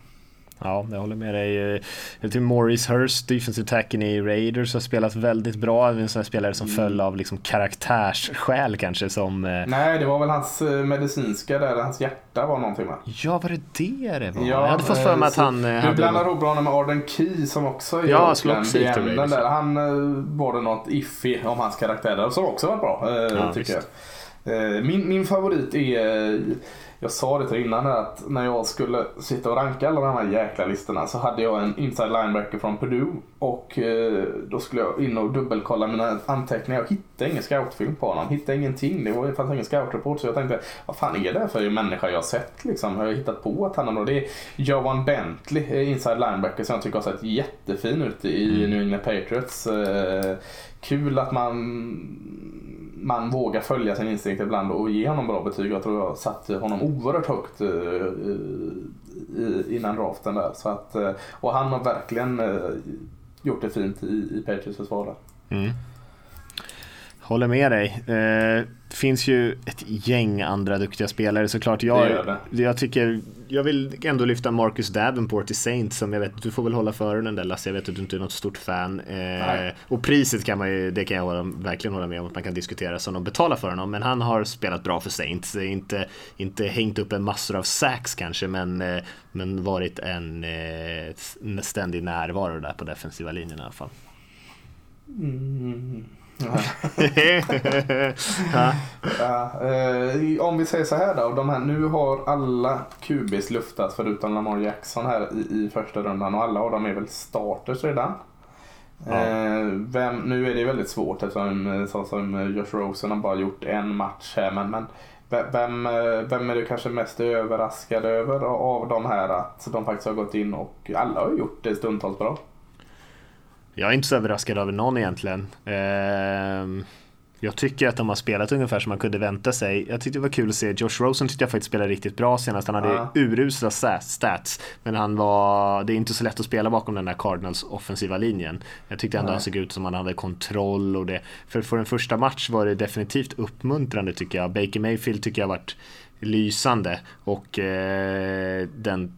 Speaker 4: Ja, jag håller med dig. Jag tycker Maurice Hurst, defensive tacken i Raiders, har spelat väldigt bra. En sån här spelare som mm. föll av liksom karaktärsskäl kanske som... Eh,
Speaker 5: Nej, det var väl hans eh, medicinska där, hans hjärta var någonting va?
Speaker 4: Ja, var det det det var? Ja, jag hade fått för mig att han...
Speaker 5: Du hade... blandar ihop honom med Arden Key som också är
Speaker 4: ja, Oakland där.
Speaker 5: Han var det något iffy om hans karaktär där, som också var bra, ja, tycker visst. jag. Min, min favorit är jag sa det till innan att när jag skulle sitta och ranka alla de här jäkla listorna så hade jag en inside linebacker från Purdue och eh, då skulle jag in och dubbelkolla mina anteckningar. Jag hittade ingen scoutfilm på honom, hittade ingenting. Det, var, det fanns ingen scoutreport så jag tänkte vad fan är det för människa jag har sett liksom? Har jag hittat på att han är Det är Johan Bentley, eh, inside linebacker som jag tycker har sett jättefin ut i mm. New England Patriots. Eh, kul att man man vågar följa sin instinkt ibland och ge honom bra betyg. Jag tror jag satte honom oerhört högt eh, innan draften där. Så att, eh, och han har verkligen eh, gjort det fint i, i Patriots försvar mm.
Speaker 4: Håller med dig. Det finns ju ett gäng andra duktiga spelare såklart. Jag, det det. jag tycker jag vill ändå lyfta Marcus Davenport i Saint som jag vet, du får väl hålla för den där Lasse, jag vet att du inte är något stort fan. Eh, och priset kan man ju, det kan jag hålla, verkligen hålla med om att man kan diskutera som de betalar för honom. Men han har spelat bra för Saints, inte, inte hängt upp en massor av sacks kanske, men, eh, men varit en eh, ständig närvaro där på defensiva linjen i alla fall.
Speaker 5: Mm ja. ja, eh, om vi säger så här då. De här, nu har alla QBs luftats förutom Lamar Jackson här i, i första rundan och alla av dem är väl starters redan. Ja. Eh, vem, nu är det väldigt svårt eftersom så som Josh Rosen har bara gjort en match här. Men, men vem, vem är du kanske mest överraskad över av de här att de faktiskt har gått in och alla har gjort det stundtals bra?
Speaker 4: Jag är inte så överraskad över någon egentligen. Ehm, jag tycker att de har spelat ungefär som man kunde vänta sig. Jag tyckte det var kul att se. Josh Rosen tyckte jag faktiskt spelade riktigt bra senast. Han hade ja. urusla stats. Men han var, det är inte så lätt att spela bakom den där Cardinals offensiva linjen. Jag tyckte ändå Nej. han såg ut som han hade kontroll och det. För, för en första match var det definitivt uppmuntrande tycker jag. Baker Mayfield tycker jag varit lysande. Och eh, den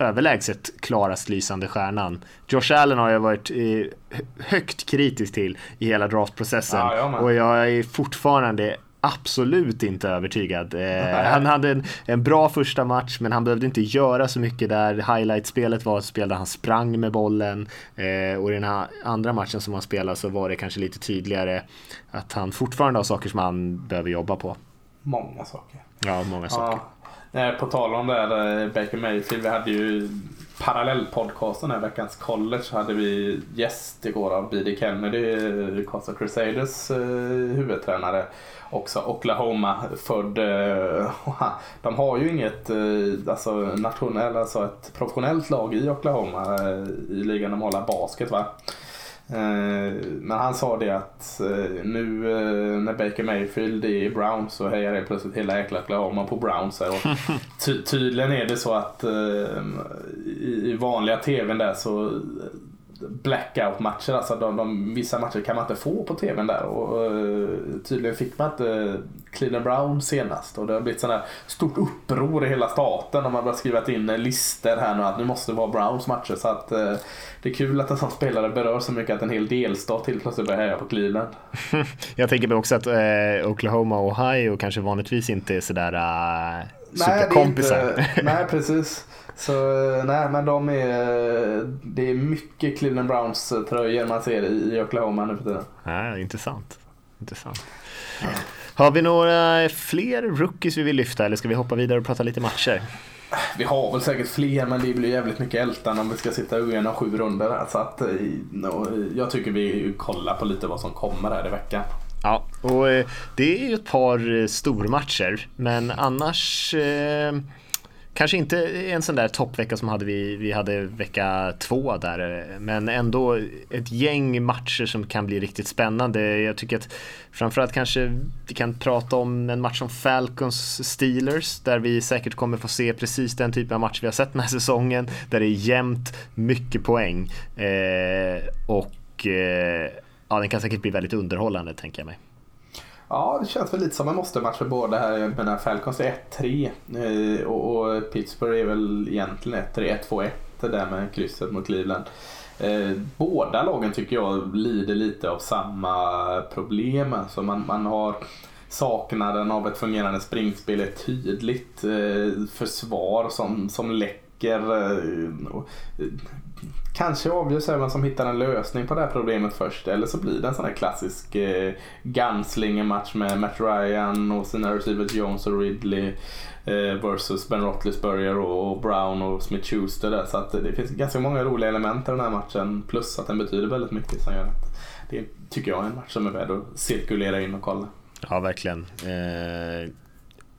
Speaker 4: överlägset klarast lysande stjärnan. Josh Allen har jag varit eh, högt kritisk till i hela draftprocessen ja, och jag är fortfarande absolut inte övertygad. Eh, han hade en, en, bra första match men han behövde inte göra så mycket där. Highlight-spelet var spel där han sprang med bollen eh, och i den här andra matchen som han spelade så var det kanske lite tydligare att han fortfarande har saker som han behöver jobba på.
Speaker 5: Många saker.
Speaker 4: Ja, många saker. Ja.
Speaker 5: Eh, på tal om det här eh, Baker Mayfield. Vi hade ju parallellpodcasten här veckans college. hade vi gäst igår av B.D. Kennedy, eh, Costa Crusaders eh, huvudtränare. Också Oklahoma-född. Eh, de har ju inget alltså, nationellt, alltså ett professionellt lag i Oklahoma i ligan. De håller basket va. Men han sa det att nu när Baker Mayfield är i Browns så hejar helt plötsligt hela jäkla Oklahoma på Browns. Och ty tydligen är det så att i vanliga tvn där så blackout-matcher. Alltså de, de, vissa matcher kan man inte få på tvn där. Och, tydligen fick man inte Cleveland Brown senast. Och det har blivit sådär stort uppror i hela staten. Och man har skrivit in listor här nu att nu måste det vara Browns matcher. Så att uh, det är kul att en sån spelare berör så mycket att en hel delstat helt plötsligt börjar heja på Cleveland.
Speaker 4: Jag tänker mig också att uh, Oklahoma och Ohio kanske vanligtvis inte är sådär uh, superkompisar.
Speaker 5: Nej, inte, nej, precis. Så nej, men de är, det är mycket Cleveland Browns tröjor man ser i Oklahoma nu för tiden.
Speaker 4: Ja, intressant. intressant. Ja. Har vi några fler rookies vi vill lyfta eller ska vi hoppa vidare och prata lite matcher?
Speaker 5: Vi har väl säkert fler men det blir jävligt mycket ältande om vi ska sitta igenom sju runder. Så att, no, jag tycker vi kollar på lite vad som kommer här i veckan.
Speaker 4: Ja, och eh, det är ju ett par stormatcher men annars eh Kanske inte en sån där toppvecka som hade vi, vi hade vecka två där, men ändå ett gäng matcher som kan bli riktigt spännande. Jag tycker att framförallt kanske vi kan prata om en match som Falcons Steelers där vi säkert kommer få se precis den typen av match vi har sett den här säsongen där det är jämnt, mycket poäng eh, och eh, ja, den kan säkert bli väldigt underhållande tänker jag mig.
Speaker 5: Ja, det känns väl lite som en måste-match för båda här. Jag menar, Falcons är 1-3 eh, och, och, Pittsburgh är väl egentligen 1-3, 1-2-1 där med krysset mot Cleveland. Eh, båda lagen tycker jag lider lite av samma problem. Alltså man, man har saknaden av ett fungerande springspel är tydligt. Eh, försvar som, som läcker eh, eh, kanske avgörs vem som hittar en lösning på det här problemet först. Eller så blir det en sån här klassisk eh, gunslinger-match med Matt Ryan och sina receivers Jones och Ridley eh, versus Ben Roethlisberger och Brown och Smith-Schuster där. Så att det finns ganska många roliga element i den här matchen. Plus att den betyder väldigt mycket som gör att det tycker jag är en match som är värd att cirkulera in och kolla.
Speaker 4: Ja, verkligen. Eh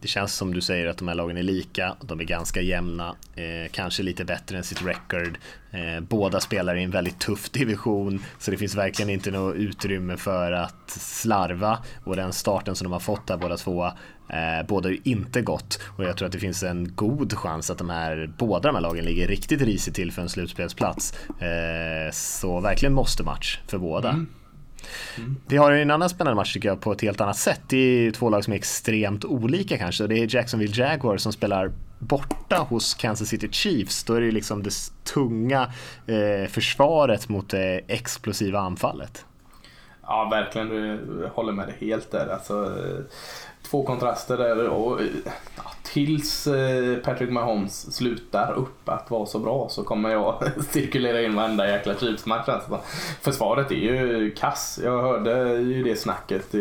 Speaker 4: det känns som du säger att de här lagen är lika, de är ganska jämna, eh, kanske lite bättre än sitt record. Eh, båda spelar i en väldigt tuff division, så det finns verkligen inte något utrymme för att slarva. Och den starten som de har fått här båda två, eh, båda ju inte gott. Och jag tror att det finns en god chans att de här, båda de här lagen ligger riktigt risigt till för en slutspelsplats. Eh, så verkligen måste match för båda. Mm. Mm. Vi har en annan spännande match tycker jag på ett helt annat sätt. Det är två lag som är extremt olika kanske. Det är Jacksonville Jaguars som spelar borta hos Kansas City Chiefs. Då är det liksom det tunga eh, försvaret mot det explosiva anfallet.
Speaker 5: Ja, verkligen. Du håller med dig helt där. Alltså, två kontraster där. Och, ja, tills eh, Patrick Mahomes slutar upp att vara så bra så kommer jag cirkulera in varenda jäkla Chiefs-match. Alltså. Försvaret är ju kass. Jag hörde ju det snacket,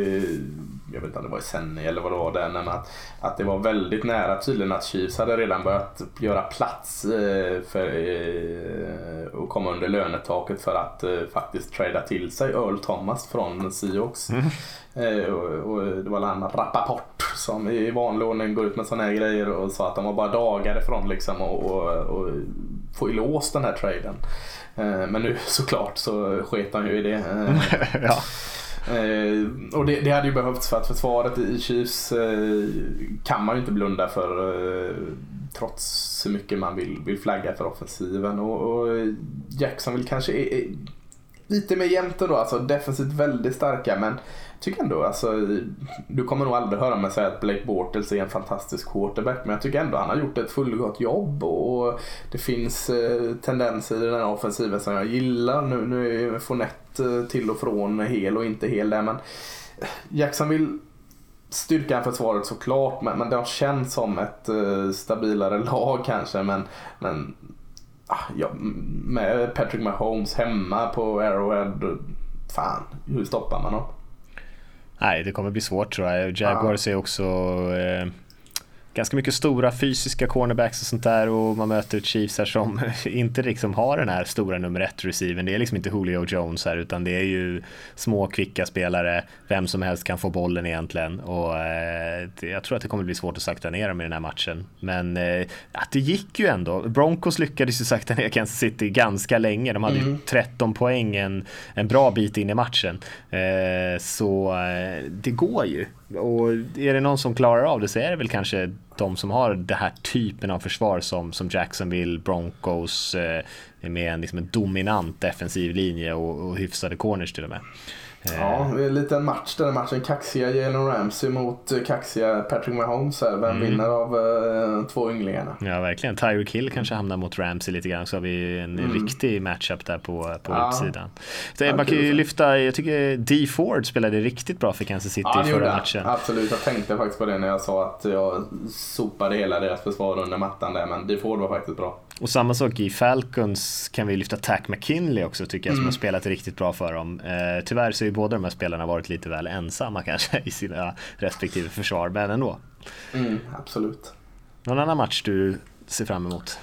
Speaker 5: jag vet inte om det var i Senni eller vad det var där, men att, att det var väldigt nära tydligen att Chiefs hade redan börjat göra plats eh, för att komma under lönetaket för att faktiskt trada till sig Earl Thomas från Seahawks. Mm. Eh, och, och det var han Rappaport som i vanlig ordning går ut med sådana grejer och sa att de var bara dagar ifrån liksom och, och, och få lås den här traden. Eh, men nu såklart så sket han ju i det. Eh, ja. och det, det, hade ju behövts för att försvaret i Chiefs kan man ju inte blunda för trots hur mycket man vill, vill flagga för offensiven. Och, och Jacksonville kanske är, är lite mer jämnt då, alltså defensivt väldigt starka men tycker ändå, alltså, du kommer nog aldrig höra mig säga att Blake Bortles är en fantastisk quarterback men jag tycker ändå han har gjort ett fullgott jobb och det finns eh, tendenser i den här offensiven som jag gillar. Nu, nu är Fournette eh, till och från hel och inte hel där men eh, Jacksonville styrkan för försvaret såklart men, men det har känts som ett stabilare lag kanske men, men ah, ja, med Patrick Mahomes hemma på Arrowhead, fan hur stoppar man dem?
Speaker 4: Nej, det kommer bli svårt tror jag. Jaguars är också... Eh, ganska mycket stora fysiska cornerbacks och sånt där och man möter Chiefs här som inte liksom har den här stora nummer ett receiven. Det är liksom inte Julio Jones här utan det är ju små kvicka spelare, vem som helst kan få bollen egentligen och eh, jag tror att det kommer bli svårt att sakta ner dem i den här matchen. Men eh, att det gick ju ändå. Broncos lyckades ju sakta ner Kansas City ganska länge. De hade mm. ju 13 poäng en, en bra bit in i matchen. Eh, så eh, det går ju. Och är det någon som klarar av det så är det väl kanske de som har den här typen av försvar som, som Jacksonville, Broncos eh, med en, liksom en dominant defensiv linje och, och hyfsade corners till och med.
Speaker 5: Ja, det är en liten match den matchen. Kaxiga Jalen Ramsey mot kaxiga Patrick Mahomes här. Vem mm. vinner av uh, två ynglingarna?
Speaker 4: Ja, verkligen. Tyreek Hill kanske hamnar mot Ramsey lite grann. Så har vi en mm. riktig matchup där på, på ja. utsidan. Så ja, man kan ju lyfta, jag tycker D Ford spelade riktigt bra för Kansas City ja, förra matchen.
Speaker 5: Absolut, jag tänkte faktiskt på det när jag sa att jag sopade hela deras försvar under mattan där. Men D Ford var faktiskt bra.
Speaker 4: Och samma sak i Falcons kan vi lyfta Tack McKinley också tycker jag som mm. har spelat riktigt bra för dem. Eh, tyvärr så har ju båda de här spelarna varit lite väl ensamma kanske i sina respektive försvar, men ändå.
Speaker 5: Mm, absolut.
Speaker 4: Någon annan match du ser fram emot?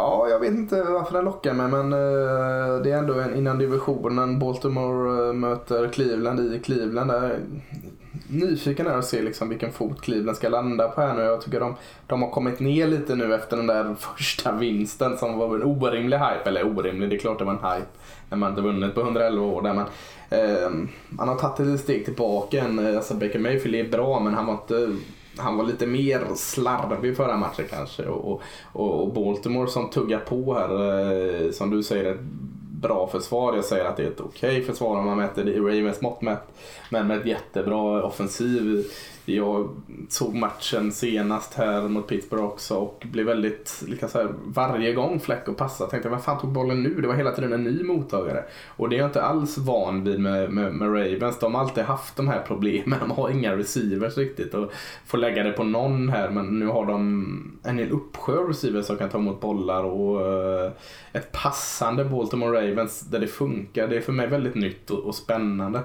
Speaker 5: Ja, jag vet inte varför den lockar mig men uh, det är ändå en, innan divisionen. Baltimore uh, möter Cleveland i Cleveland. Där nyfiken är att se liksom vilken fot Cleveland ska landa på här nu. Jag tycker de, de har kommit ner lite nu efter den där första vinsten som var en orimlig hype. Eller orimlig, det är klart det var en hype när man inte vunnit på 111 år. Där man, uh, eh, man har tagit ett steg tillbaka. Alltså Baker Mayfield är bra men han var inte han var lite mer slarvig förra matchen kanske. Och, och, och Baltimore som tuggar på här, eh, som du säger, ett bra försvar. Jag säger att det är ett okej okay försvar om man mäter det i Ravens mått mätt. Men med ett jättebra offensiv jag såg matchen senast här mot Pittsburgh också och blev väldigt, liksom så här, varje gång Fläck och passa tänkte jag, vem fan tog bollen nu? Det var hela tiden en ny mottagare. Och det är jag inte alls van vid med, med, med Ravens. De har alltid haft de här problemen. De har inga receivers riktigt och får lägga det på någon här men nu har de en hel uppsjö receivers som kan ta emot bollar och uh, ett passande Baltimore Ravens där det funkar. Det är för mig väldigt nytt och, och spännande.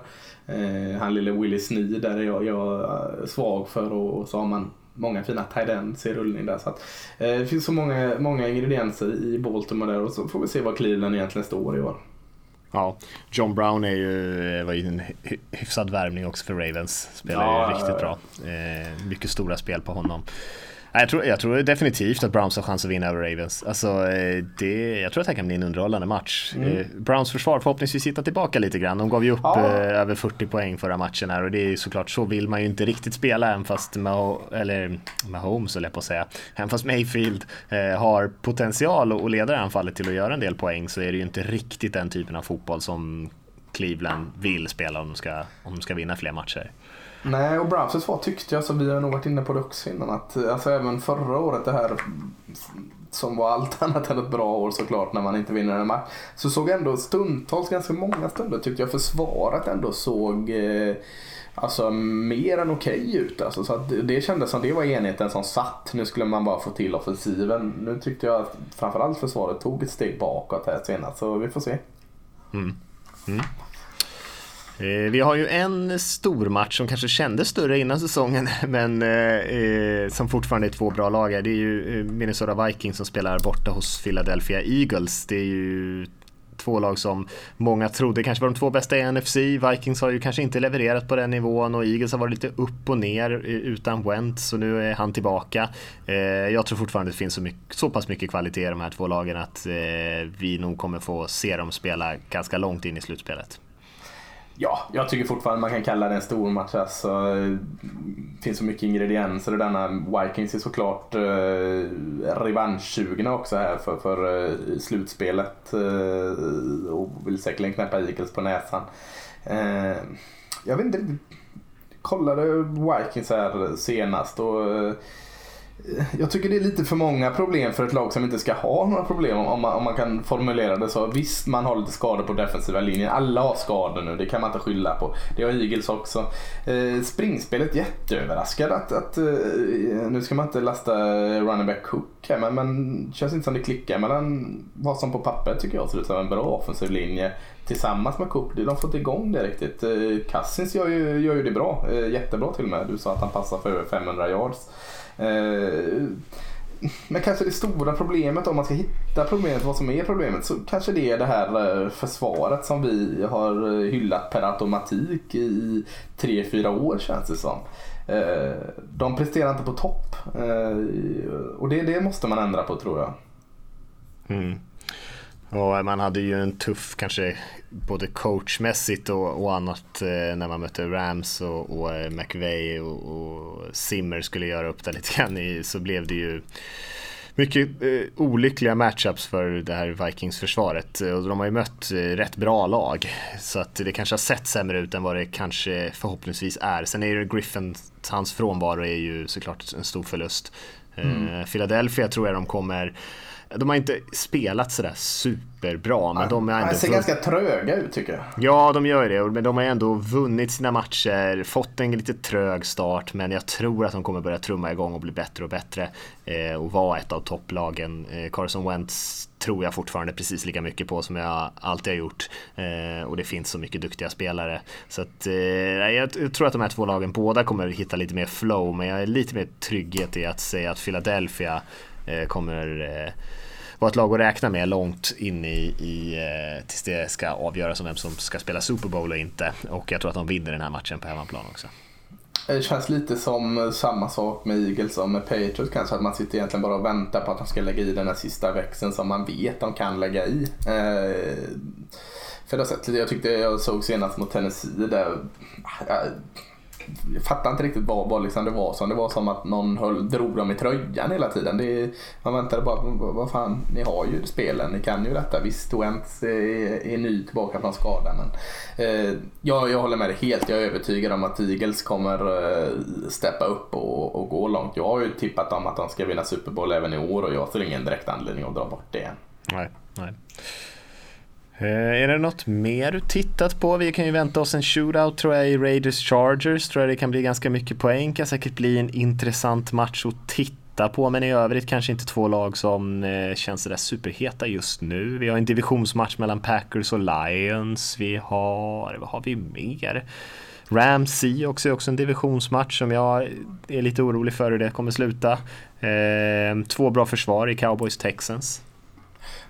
Speaker 5: Eh, han lille Willie Snee där jag, jag svag för och, så har man många fina tight i rullning där. Så att, eh, det finns så många, många ingredienser i Baltimore där och så får vi se var Cleveland egentligen står i år.
Speaker 4: Ja, John Brown är ju, var ju en hyfsad värvning också för Ravens. Spelar ja, ju riktigt bra. Eh, mycket stora spel på honom. Jag tror, jag tror definitivt att Browns har chans att vinna över Ravens. Alltså, eh, det, jag tror att det här kan bli en underhållande match. Mm. Eh, Browns försvar förhoppningsvis hitta tillbaka lite grann. De gav ju upp ja. eh, över 40 poäng förra matchen här och det är såklart så vill man ju inte riktigt spela även fast Maho, eller Mahomes jag på att säga. Även fast Mayfield har potential att leda anfallet till att göra en del poäng så är det ju inte riktigt den typen av fotboll som Cleveland vill spela om de ska, om de ska vinna fler matcher.
Speaker 5: Nej, och Browns var tyckte jag, så vi har nog varit inne på det också innan, att eh, alltså även förra året det här som var allt annat än ett bra år såklart när man inte vinner en match. Så såg ändå stundtals, ganska många stunder tyckte jag försvaret ändå såg eh, alltså mer än okej okay ut. Alltså, så att det kändes som det var enheten som satt. Nu skulle man bara få till offensiven. Nu tyckte jag att framförallt försvaret tog ett steg bakåt här senast, så vi får se. Mm. Mm.
Speaker 4: Eh, vi har ju en stor match som kanske kändes större innan säsongen men eh, eh, som fortfarande är två bra lag. Det är ju eh, Minnesota Vikings som spelar borta hos Philadelphia Eagles. Det är ju två lag som många trodde kanske var de två bästa i NFC. Vikings har ju kanske inte levererat på den nivån och Eagles har varit lite upp och ner utan Went så nu är han tillbaka. Jag tror fortfarande det finns så, mycket, så pass mycket kvalitet i de här två lagen att vi nog kommer få se dem spela ganska långt in i slutspelet.
Speaker 5: Ja, jag tycker fortfarande man kan kalla det en stor match. Alltså, det finns så mycket ingredienser och denna Vikings är såklart eh, revanschsugna också här för, för eh, slutspelet eh, och vill säkerligen knäppa Eagles på näsan. Eh, jag vet inte kollade Vikings här senast och eh, jag tycker det är lite för många problem för ett lag som inte ska ha några problem om man, om man kan formulera det så. Visst, man har lite skador på defensiva linjen. Alla har skador nu, det kan man inte skylla på. Det har Eagles också. Eh, springspelet jätteöverraskad att, att eh, nu ska man inte lasta running back Cook här men, men känns inte som det klickar mellan vad som på papper tycker jag ser ut som en bra offensiv linje tillsammans med Cook. De har fått igång det riktigt. Eh, Cousins gör ju, gör ju det bra. Eh, jättebra till och med. Du sa att han passar för över 500 yards. Eh, men kanske det stora problemet om man ska hitta problemet, vad som är problemet, så kanske det är det här eh, försvaret som vi har eh, hyllat per automatik i 3-4 år känns det som. De presterar inte på topp och det, det måste man ändra på tror jag.
Speaker 4: Mm. Och man hade ju en tuff kanske både coachmässigt och, och annat eh, när man mötte Rams och, och eh, McVay och, och, Simmer skulle göra upp det lite grann i, så blev det ju mycket eh, olyckliga matchups för det här Vikings-försvaret. Och de har ju mött eh, rätt bra lag. Så att det kanske har sett sämre ut än vad det kanske förhoppningsvis är. Sen är det Griffin, hans frånvaro är ju såklart en stor förlust. Mm. Eh, Philadelphia tror jag de kommer de har inte spelat sådär superbra. Men de är ändå...
Speaker 5: Ser ganska tröga ut tycker jag.
Speaker 4: Ja, de gör det. Men de har ändå vunnit sina matcher, fått en lite trög start. Men jag tror att de kommer börja trumma igång och bli bättre och bättre. Eh, och vara ett av topplagen. Eh, Carson Wentz tror jag fortfarande precis lika mycket på som jag alltid har gjort. Eh, och det finns så mycket duktiga spelare. Så att, eh, jag, tror att de här två lagen båda kommer hitta lite mer flow. Men jag är lite mer trygghet i att säga att Philadelphia Eh, kommer eh, vara ett lag att räkna med långt in i, i eh, tills det ska avgöras om vem som ska spela Super Bowl och inte. Och jag tror att de vinner den här matchen på hemmaplan också.
Speaker 5: Eh, det känns lite som eh, samma sak med Eagles som med Patriots kanske. Att man sitter egentligen bara och väntar på att de ska lägga i den här sista växeln som man vet de kan lägga i. Eh, för det sättet jag tyckte jag såg senast mot Tennessee där ah, jag fattar inte riktigt vad, vad liksom det var som. Det var som att någon höll, drog dem i tröjan hela tiden. Det, man väntade bara, vad fan, ni har ju spelen, ni kan ju detta. Visst, Wentz är, är ny tillbaka från skada. Men, eh, jag, jag håller med dig helt. Jag är övertygad om att Eagles kommer eh, steppa upp och, och gå långt. Jag har ju tippat dem att de ska vinna Super Bowl även i år och jag ser ingen direkt anledning att dra bort det.
Speaker 4: Nej, nej. Eh, är det något mer du tittat på? Vi kan ju vänta oss en shootout tror jag i Raiders Chargers. Tror jag det kan bli ganska mycket poäng. Kan säkert bli en intressant match att titta på. Men i övrigt kanske inte två lag som eh, känns sådär superheta just nu. Vi har en divisionsmatch mellan Packers och Lions. Vi har, vad har vi mer? Rams också är också en divisionsmatch som jag är lite orolig för hur det kommer sluta. Eh, två bra försvar i Cowboys Texans.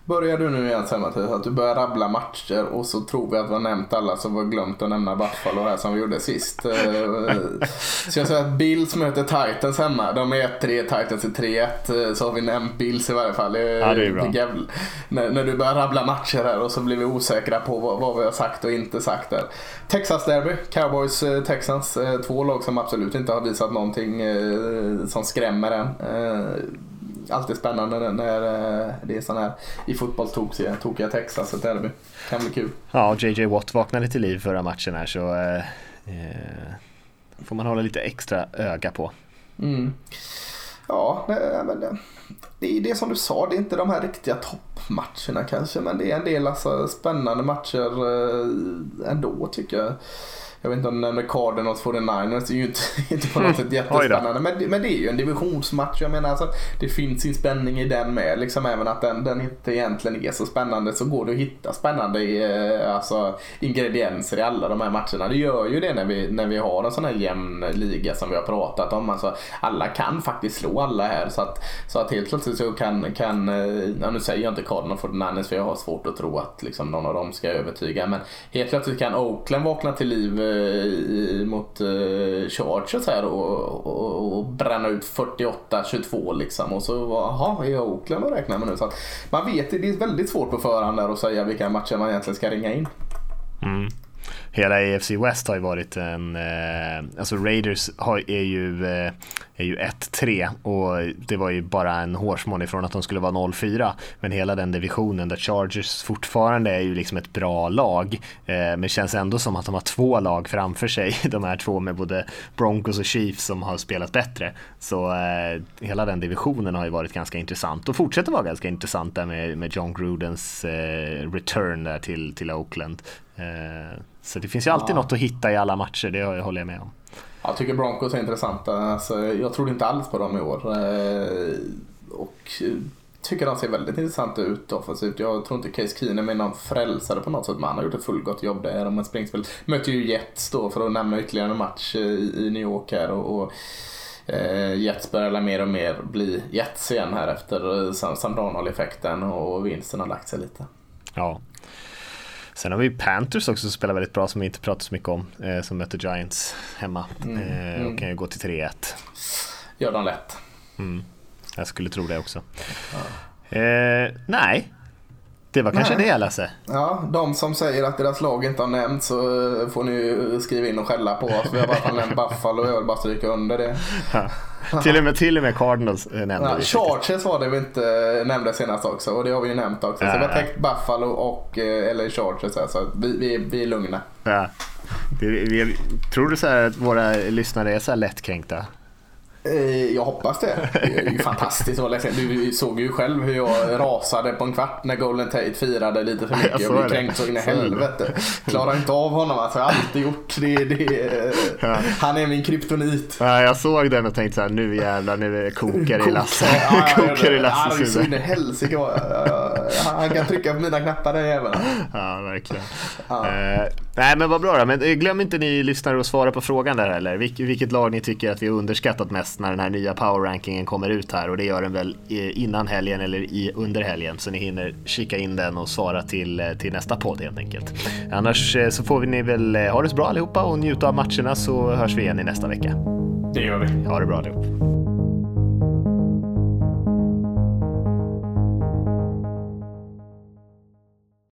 Speaker 5: Börjar du nu igen sen Mattias, att du börjar rabbla matcher och så tror vi att vi har nämnt alla så vi har glömt att nämna Buffalo här som vi gjorde sist. Eh, så jag säger att Bills möter Titans hemma. De är 1-3, Titans är 3-1. Så har vi nämnt Bills i varje fall.
Speaker 4: Ja, det är bra.
Speaker 5: När, när, du börjar rabbla matcher här och så blir vi osäkra på vad, vad vi har sagt och inte sagt där. Texas Derby, Cowboys eh, Texans. Eh, två lag som absolut inte har visat någonting som skrämmer än alltid spännande när eh, det är sån här i fotboll tokiga Texas, ett derby. Kan bli kul.
Speaker 4: Ja, JJ Watt vaknade till liv förra matchen här så eh, eh, får man hålla lite extra öga på.
Speaker 5: Mm. Ja, men det, det är det som du sa, det är inte de här riktiga toppmatcherna kanske men det är en del alltså, spännande matcher eh, ändå tycker jag jag vet inte om du nämnde Cardinals 49ers, det är ju inte, inte på något sätt jättespännande. Men, men det är ju en divisionsmatch. Jag menar alltså, det finns sin spänning i den med. Liksom, även att den, den inte egentligen är så spännande så går det att hitta spännande eh, alltså, ingredienser i alla de här matcherna. Det gör ju det när vi, när vi har en sån här jämn liga som vi har pratat om. Alltså, alla kan faktiskt slå alla här. Så att, så att helt plötsligt så kan, kan eh, ja, nu säger jag inte Cardinals 49ers för jag har svårt att tro att liksom, någon av dem ska övertyga. Men helt plötsligt kan Oakland vakna till liv eh, Eh, mot eh, Chargers här och, och, och bränna ut 48-22 liksom. Och så, jaha, är Oakland att räkna med nu? Så att man vet, det är väldigt svårt på förhand där att säga vilka matcher man egentligen ska ringa in.
Speaker 4: Mm hela AFC West har ju varit en, eh, alltså Raiders har, är ju, eh, är ju 1-3 och det var ju bara en hårsmån ifrån att de skulle vara 0-4. Men hela den divisionen där Chargers fortfarande är ju liksom ett bra lag, eh, men känns ändå som att de har två lag framför sig, de här två med både Broncos och Chiefs som har spelat bättre. Så eh, hela den divisionen har ju varit ganska intressant och fortsätter vara ganska intressant där med, med John Grudens eh, return där till, till Oakland. Eh, Eh, så det finns ju alltid ja. något att hitta i alla matcher, det håller jag med om.
Speaker 5: Jag tycker Broncos är intressanta. Alltså, jag trodde inte alls på dem i år. Eh, och tycker de ser väldigt intressanta ut offensivt. Jag tror inte Case Keenum är någon frälsare på något sätt, men han har gjort ett fullgott jobb där. Om springspel. Möter ju Jets då för att nämna ytterligare en match i New York här. Och, och eh, Jets börjar mer och mer bli Jets igen här efter Sam Darnold-effekten och vinsten har lagt sig lite.
Speaker 4: Ja. Sen har vi Panthers också som spelar väldigt bra som vi inte pratar så mycket om. Eh, som möter Giants hemma. Mm, eh, och mm. kan ju gå till 3-1.
Speaker 5: Gör de lätt.
Speaker 4: Mm. Jag skulle tro det också. Ja. Eh, nej, det var kanske Nej. det Lasse.
Speaker 5: Ja, de som säger att deras lag inte har nämnts så eh, får ni skriva in och skälla på oss. Vi har bara nämnt Buffalo och jag vill bara stryka under det.
Speaker 4: Ja. till, och med, till och med Cardinals eh, nämnde ja, vi.
Speaker 5: Chargers var det vi inte eh, nämnde senast också och det har vi ju nämnt också. Ja. Så vi har täckt Buffalo och eller Chargers här, så vi, vi, vi är lugna.
Speaker 4: Ja. Det, vi, tror du så att våra lyssnare är så här lättkränkta?
Speaker 5: Eh, jag hoppas det. Det är ju fantastiskt Du såg ju själv hur jag rasade på en kvart när Golden Tate firade lite för mycket. Jag, blev kränkt så in i helvete. Klarar inte av honom alltså. Jag har alltid gjort det. det ja. Han är min kryptonit.
Speaker 4: Ja, jag såg den och tänkte så här, nu jävlar, nu kokar det i Lasse. Ja, kokar
Speaker 5: i Lasses huvud. Så in i helsike. Han kan trycka på mina knappar den jäveln.
Speaker 4: Ja, verkligen. Ja. Nej, men vad bra då. Men eh, glöm inte ni lyssnare att svara på frågan där heller. Vilk, vilket lag ni tycker att vi har underskattat mest när den här nya power-rankingen kommer ut här och det gör den väl innan helgen eller i, under helgen så ni hinner kika in den och svara till, eh, till nästa podd helt enkelt. Annars eh, så får ni väl eh, ha det så bra allihopa och njuta av matcherna så hörs vi igen i nästa vecka.
Speaker 5: Det gör vi.
Speaker 4: Ha det bra allihop.